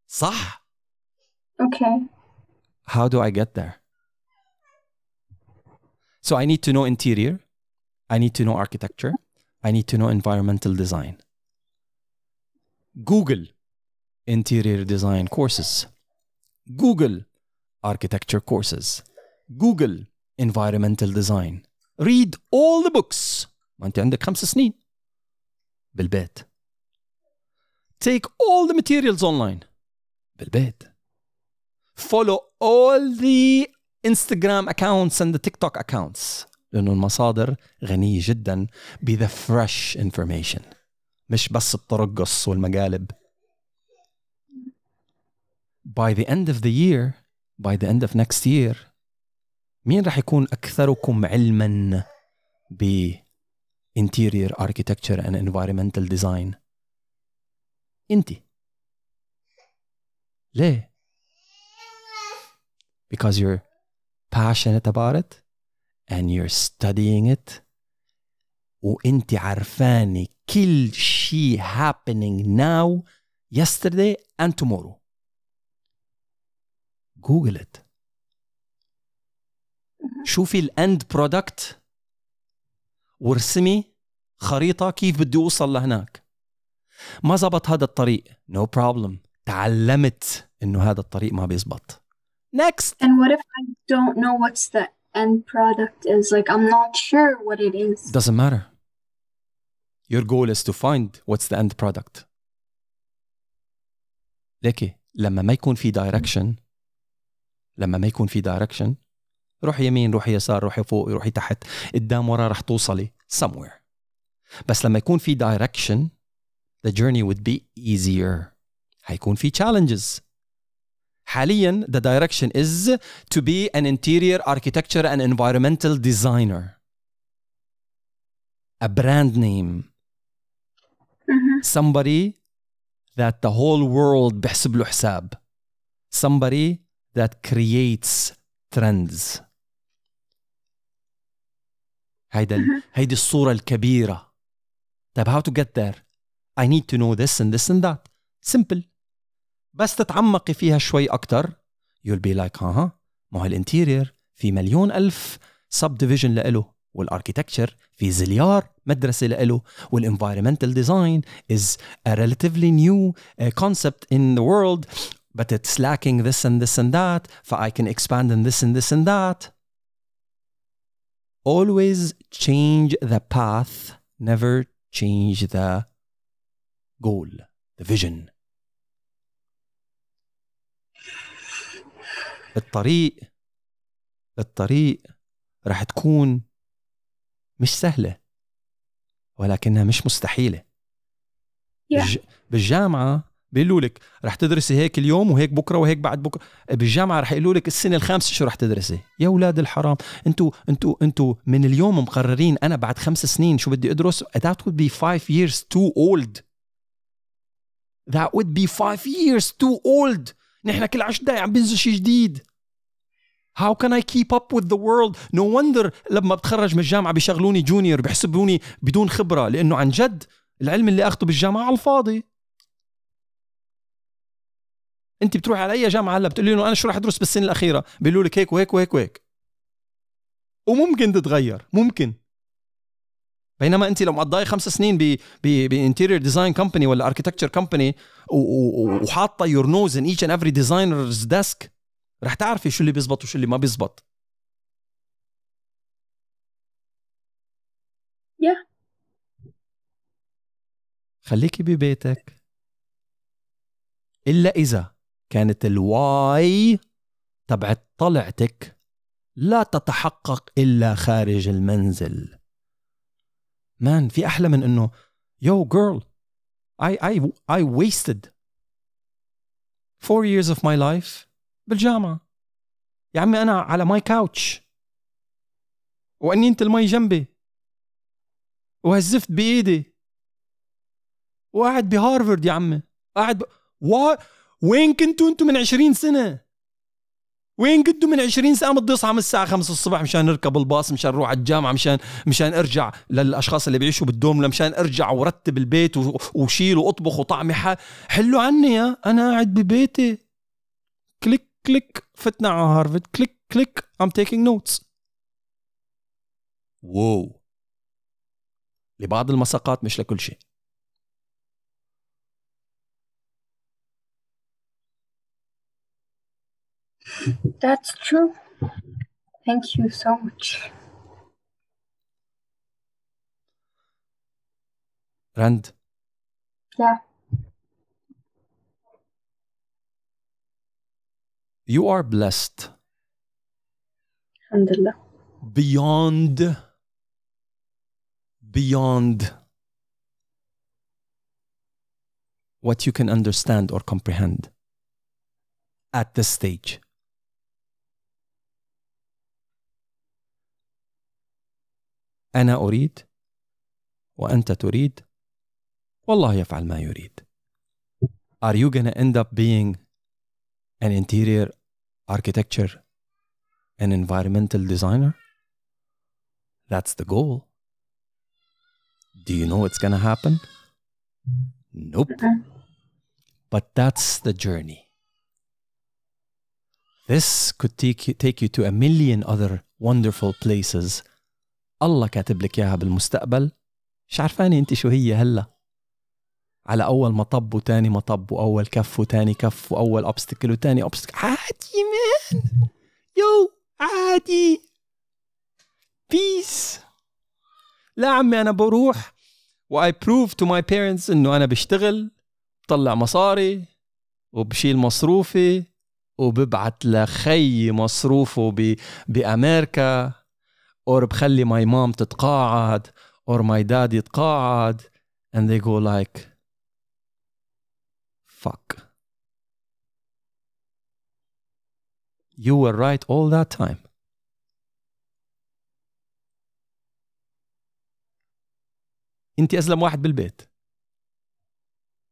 صح Okay. how do I get there? So I need to know interior, I need to know architecture, I need to know environmental design. Google interior design courses. Google architecture courses. Google environmental design. Read all the books. ما انت عندك خمس سنين. بالبيت take all the materials online بالبيت. فولو اول ذا انستغرام اكونتس اند تيك توك اكونتس لأنه المصادر غنية جدا بذا فريش انفورميشن مش بس الطرقص والمقالب. By the end of the year by the end of next year مين راح يكون أكثركم علما ب interior architecture and environmental design انتي ليه because you're passionate about it and you're studying it وانت عارفاني كل شيء happening now yesterday and tomorrow جوجل it شوفي الاند برودكت وارسمي خريطة كيف بدي أوصل لهناك ما زبط هذا الطريق no problem تعلمت إنه هذا الطريق ما بيزبط next And what if I don't know what's the end product is? Like, I'm not sure what it is. doesn't matter your goal is to find what's the end product ليكي لما ما يكون في direction لما ما يكون في direction روحي يمين روحي يسار روحي فوق روحي تحت قدام ورا رح توصلي somewhere بس لما يكون في direction the journey would be easier هيكون في challenges حاليا the direction is to be an interior architecture and environmental designer a brand name Mhm. somebody that the whole world بحسب له حساب somebody that creates trends هيدا ال- هيدي الصورة الكبيرة طيب how to get there I need to know this and this and that simple بس تتعمقي فيها شوي أكتر you'll be like ها ما هو الانتيرير في مليون ألف سب ديفيجن لإله والاركيتكتشر في زليار مدرسة لإله والenvironmental design is a relatively new uh, concept in the world but it's lacking this and this and that ف I can expand in this and this and that always change the path never change the goal the vision الطريق الطريق رح تكون مش سهلة ولكنها مش مستحيلة. Yeah. بالج... بالجامعة بيقولوا لك رح تدرسي هيك اليوم وهيك بكرة وهيك بعد بكرة. بالجامعة رح يقولوا لك السنة الخامسة شو رح تدرسي؟ يا أولاد الحرام أنتوا أنتوا أنتوا من اليوم مقررين أنا بعد خمس سنين شو بدي أدرس؟ That would be five years too old. That would be five years too old. نحن كل عشر دقايق عم بينزل شيء جديد. How can I keep up with the world? No wonder لما بتخرج من الجامعة بيشغلوني جونيور بيحسبوني بدون خبرة لأنه عن جد العلم اللي أخذته بالجامعة على الفاضي. أنت بتروح على أي جامعة هلأ بتقولي له أنا شو رح أدرس بالسنة الأخيرة؟ بيقولوا لك هيك وهيك وهيك وهيك. وممكن تتغير ممكن. بينما انت لو مقضاي خمس سنين بانتيريور ديزاين كومباني ولا اركتكتشر كومباني وحاطة يور نوز ان ايتش اند افري ديزاينرز ديسك رح تعرفي شو اللي بيزبط وشو اللي ما بيزبط. Yeah. خليكي ببيتك. إلا إذا كانت الواي تبعت طلعتك لا تتحقق إلا خارج المنزل. مان في أحلى من إنه يو جيرل I I I wasted four years of my life بالجامعة. يا عمي أنا على ماي كاوتش وأنينة المي جنبي. وهزفت بإيدي. وقاعد بهارفرد يا عمي. قاعد ب... و... وين كنتوا أنتوا من 20 سنة؟ وين كنتوا من 20 سنة بدي اصحى من الساعة 5 الصبح مشان نركب الباص مشان نروح على الجامعة مشان مشان أرجع للأشخاص اللي بيعيشوا بالدوم مشان أرجع ورتب البيت. وشيل وأطبخ وطعمي ح... حلوا عني يا. أنا قاعد ببيتي. كليك كليك فتنا على هارفرد. كليك كليك I'm taking notes. واو. لبعض المساقات مش لكل شيء. That's true. Thank you so much. Rand? Yeah. You are blessed. Alhamdulillah. Beyond, beyond what you can understand or comprehend at this stage. انا اريد وانت تريد والله يفعل ما يريد are you gonna end up being an interior architecture an environmental designer that's the goal do you know what's gonna happen nope Mm-mm. but that's the journey this could take you, take you to a million other wonderful places الله كاتب لك إياها بالمستقبل. مش عارفاني أنت شو هي هلا. على أول مطب وتاني مطب وأول كف وتاني كف وأول obstacle وتاني obstacle. عادي مان يو عادي. بيس لا عمي أنا بروح واي بروف تو ماي بيرنتس إنه أنا بشتغل بطلع مصاري وبشيل مصروفي وببعت لخي مصروفه. بأمريكا. اور بخلي ماي مام تتقاعد or my dad يتقاعد and they go like fuck you were right all that time انت ازلم واحد بالبيت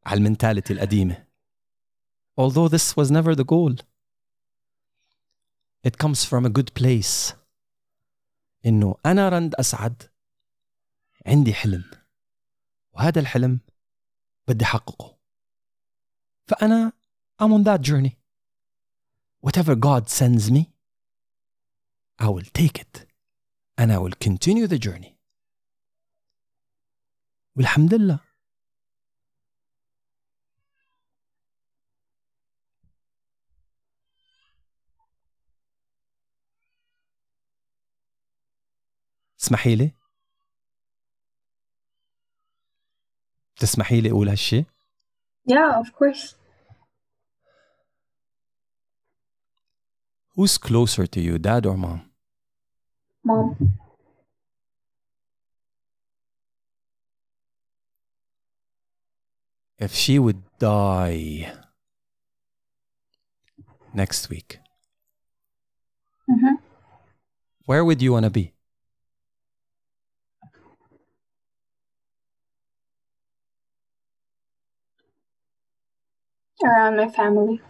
على المنتاليتي القديمه although this was never the goal it comes from a good place انه أنا رند اسعد عندي حلم وهذا الحلم بدي احققه فانا I'm on that journey whatever God sends me I will take it and I will continue the journey والحمد لله اسمحي لي تسمحي لي اقول هالشي Yeah, of course. who's closer to you dad or mom Mom. if she would die next week hmm where would you want to be Around my family.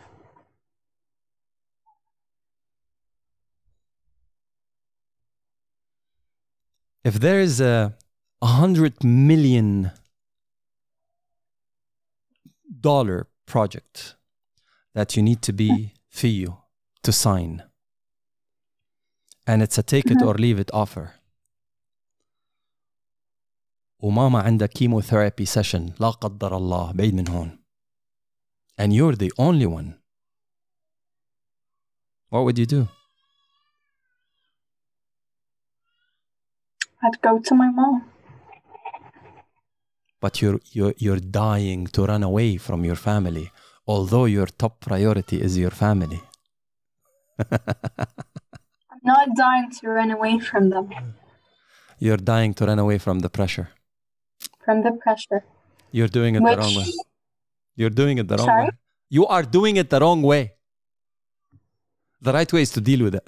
if there is a a hundred million dollar project that you need to be FIU to sign and it's a take it or leave it offer وماما عندها chemotherapy session لا قدر الله بعيد من هون and you're the only one. What would you do? I'd go to my mom. but you're you're you're dying to run away from your family although your top priority is your family. [LAUGHS] I'm not dying to run away from them, you're dying to run away from the pressure. From the pressure. you're doing it the wrong way. Which, you're doing it the wrong Sorry? way you are doing it the wrong way the right way is to deal with it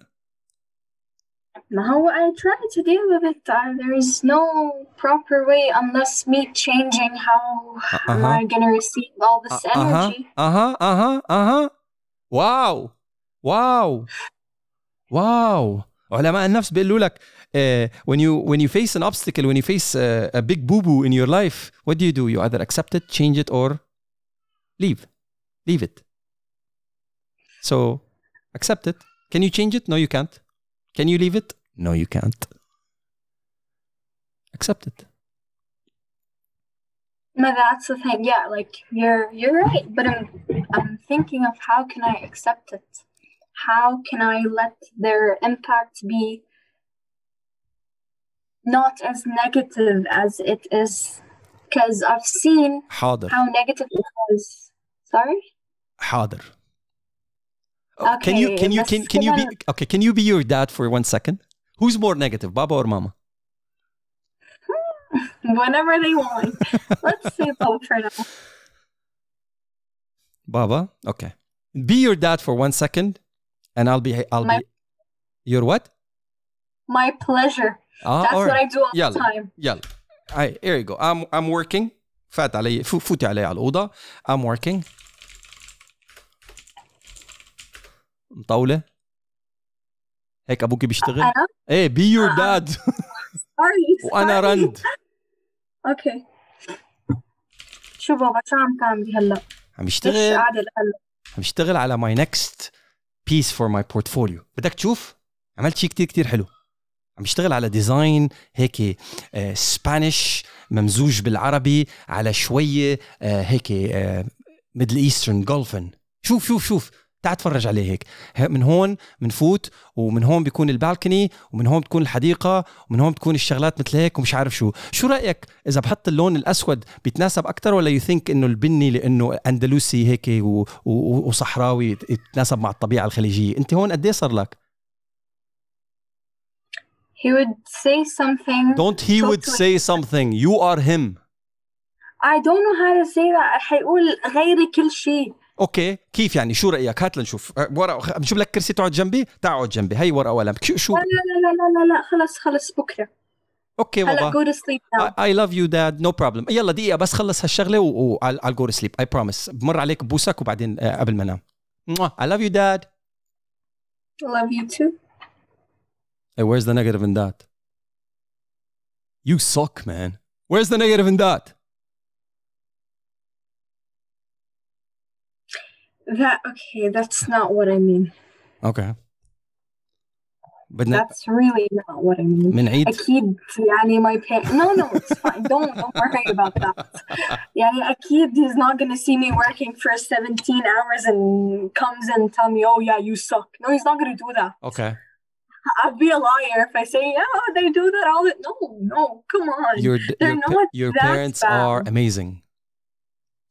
now I try to deal with it. Uh, there is no proper way unless me changing how am uh-huh. I gonna receive all this uh-huh energy. uh-huh uh-huh uh-huh wow wow wow علماء النفس بيقولوا لك uh, when you when you face an obstacle when you face uh, a big boo boo in your life what do you do you either accept it change it or leave leave it so accept it can you change it no you can't can you leave it no you can't accept it No, that's the thing. Yeah, like you're you're right, but I'm I'm thinking of how can I accept it? How can I let their impact be not as negative as it is because I've seen حاضر how negative it was. Sorry? حاضر Oh, can you Okay, can you بس can, can you be كده- okay can you be your dad for one second who's more negative baba or mama [LAUGHS] Whenever they want. Let's say both for now. baba okay be your dad for one second and i'll be i'll My- be your what My pleasure. ah That's all what right. I do all يلا. the time. يلا I, here you go I'm I'm working فات علي فو- فوتي علي على الأوضة I'm working مطولة هيك أبوكي بيشتغل أنا؟ إيه آه. dad Sorry. [LAUGHS] وأنا sorry. رند أوكي شو بابا شو عم تعملي هلأ؟ عم يشتغل؟ عم يشتغل على my next piece for my portfolio بدك تشوف عملت شيء كتير كتير حلو عم يشتغل على ديزاين هيك سبانيش ممزوج بالعربي على شوية آه، هيك ميدل ايسترن جولفن شوف شوف شوف تعال تفرج عليه هيك من هون بنفوت ومن هون بيكون البالكني ومن هون بتكون الحديقة ومن هون بتكون الشغلات مثل هيك ومش عارف شو شو رأيك إذا بحط اللون الأسود بيتناسب أكتر ولا يو ثينك إنه البني لأنه أندلسي هيك و- و- وصحراوي يت- يتناسب مع الطبيعة الخليجية أنت هون قد إيه صار لك He would say something. Don't he would say something you are him I don't know how to say that. حيقول غيري كل شيء. أوكي كيف يعني؟ شو رأيك؟ هات لنشوف. أه، ورقة بجيب لك كرسي تقعد جنبي؟ تقعد جنبي. هي ورقة وقلم. شو شو؟ لا لا لا لا لا لا خلص خلص بكرة. أوكي بابا sleep now. I, I love you dad. No problem. يلا دقيقة بس خلص هالشغلة و I'll, I'll go to sleep. I promise. بمر عليك ببوسك وبعدين آه، قبل ما انام. I love you dad. Love you too. hey where's the negative in that? You suck man. Where's the negative in that? That okay, that's not what I mean. okay بدنا That's really not what I mean. بنعيد أكيد يعني my parents no no it's fine don't don't worry about that يعني أكيد he's not gonna see me working for 17 hours and comes and tell me oh yeah you suck no he's not gonna do that okay I'd be a liar if I say yeah they do that all the no no come on your They're your, pa- not your that parents bad. are amazing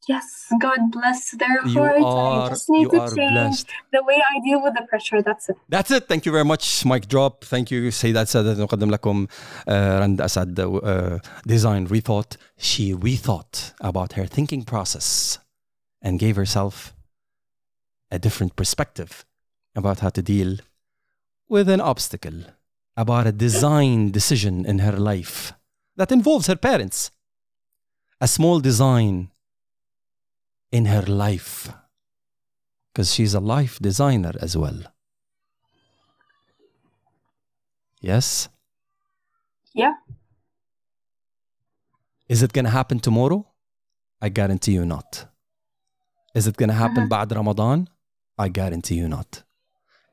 yes, God bless their you hearts. Are, I just need to change blessed. the way I deal with the pressure. That's it. That's it. Thank you very much. Mic drop. Thank you, سيدات سادات نقدم لكم uh, رند أسد uh, Design Rethought. She rethought about her thinking process and gave herself a different perspective about how to deal with an obstacle, about a design decision in her life that involves her parents. A small design in her life because she's a life designer as well. Yes? yeah Is it going to happen tomorrow? I guarantee you not. Is it going to happen Mhm. بعد Ramadan? I guarantee you not.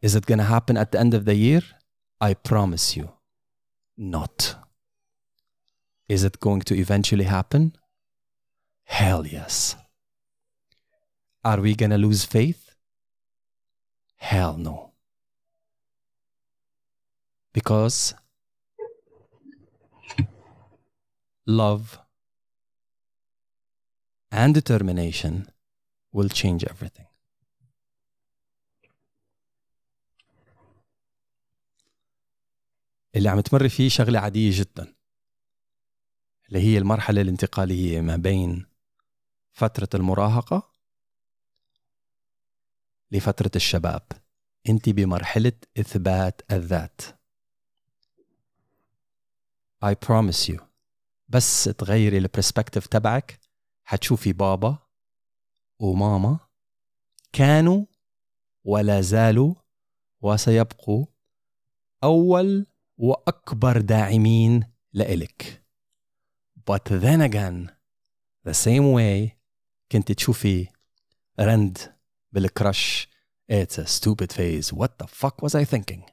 Is it going to happen at the end of the year? I promise you not. Is it going to eventually happen? Hell yes. Are we to lose faith? Hell no. Because love and determination will change everything. اللي عم تمر فيه شغلة عادية جدا اللي هي المرحلة الانتقالية ما بين فترة المراهقة لفترة الشباب. انت بمرحلة إثبات الذات. I promise you. بس تغيري البرسبكتيف تبعك. حتشوفي بابا وماما كانوا ولا زالوا وسيبقوا أول وأكبر داعمين لإلك. But then again the same way كنت تشوفي رند بالكرش It's a stupid phase. What the fuck was I thinking?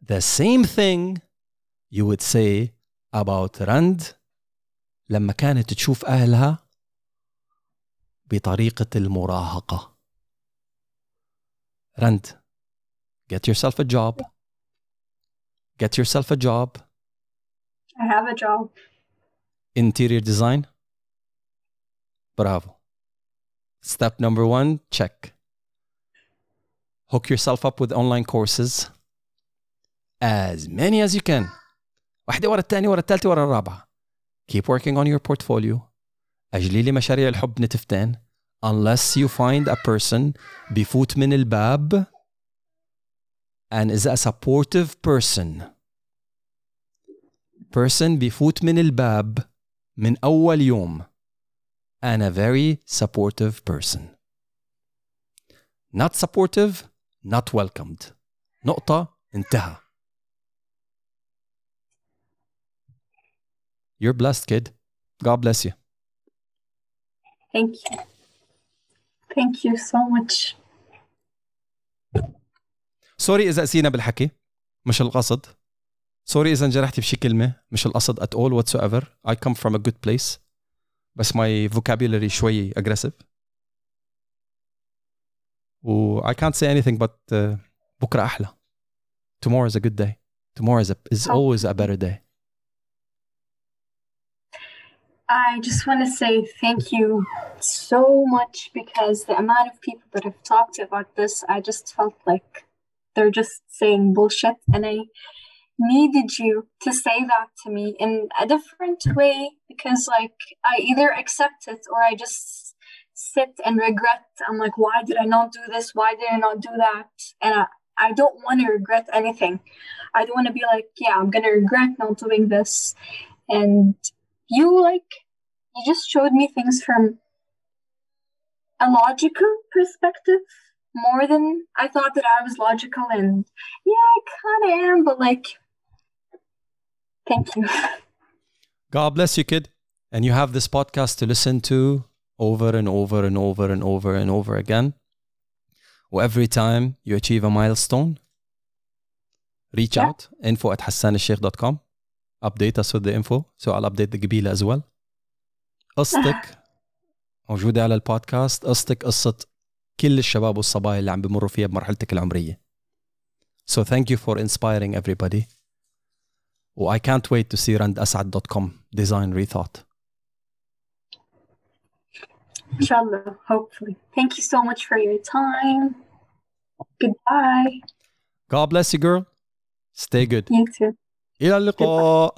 The same thing you would say about رند لما كانت تشوف أهلها بطريقة المراهقة. رند get yourself a job. Get yourself a job I have a job interior design bravo step number one check hook yourself up with online courses as many as you can واحدة ورا الثانية ورا الثالثة ورا الرابعة keep working on your portfolio أجلي لي مشاريع الحب نتفتان unless you find a person بيفوت من الباب and is a supportive person person بيفوت من الباب من أول يوم and a very supportive person not supportive not welcomed نقطة انتهى You're blessed, kid. God bless you. Thank you. Thank you so much. سوري إذا قسينا بالحكي مش القصد. سوري إذا انجرحتي بشي كلمة مش القصد at all whatsoever. I come from a good place. بس my vocabulary شوي aggressive. و I can't say anything but uh, بكرة أحلى. Tomorrow is a good day. Tomorrow is, a, is always a better day. I just want to say thank you so much because the amount of people that have talked about this, I just felt like they're just saying bullshit. And I needed you to say that to me in a different way because, like, I either accept it or I just sit and regret. I'm like, why did I not do this? Why did I not do that? And I, I don't want to regret anything. I don't want to be like, yeah, I'm going to regret not doing this. And you like you just showed me things from a logical perspective more than I thought that I was logical and yeah I kinda am but like thank you. God bless you, kid. And you have this podcast to listen to over and over and over and over and over again. Or every time you achieve a milestone, reach Yeah. out info at hassanalsheikh.com. Update us with the info. So I'll update the قبيلة as well. قصتك [LAUGHS] موجودة على البودكاست قصتك قصة كل الشباب والصبايا اللي عم بمروا فيها بمرحلتك العمرية. So thank you for inspiring everybody. و I can't wait to see randasad.com design rethought. Inshallah, hopefully. Thank you so much for your time. Goodbye. God bless you girl. Stay good. You too. إلى اللقاء.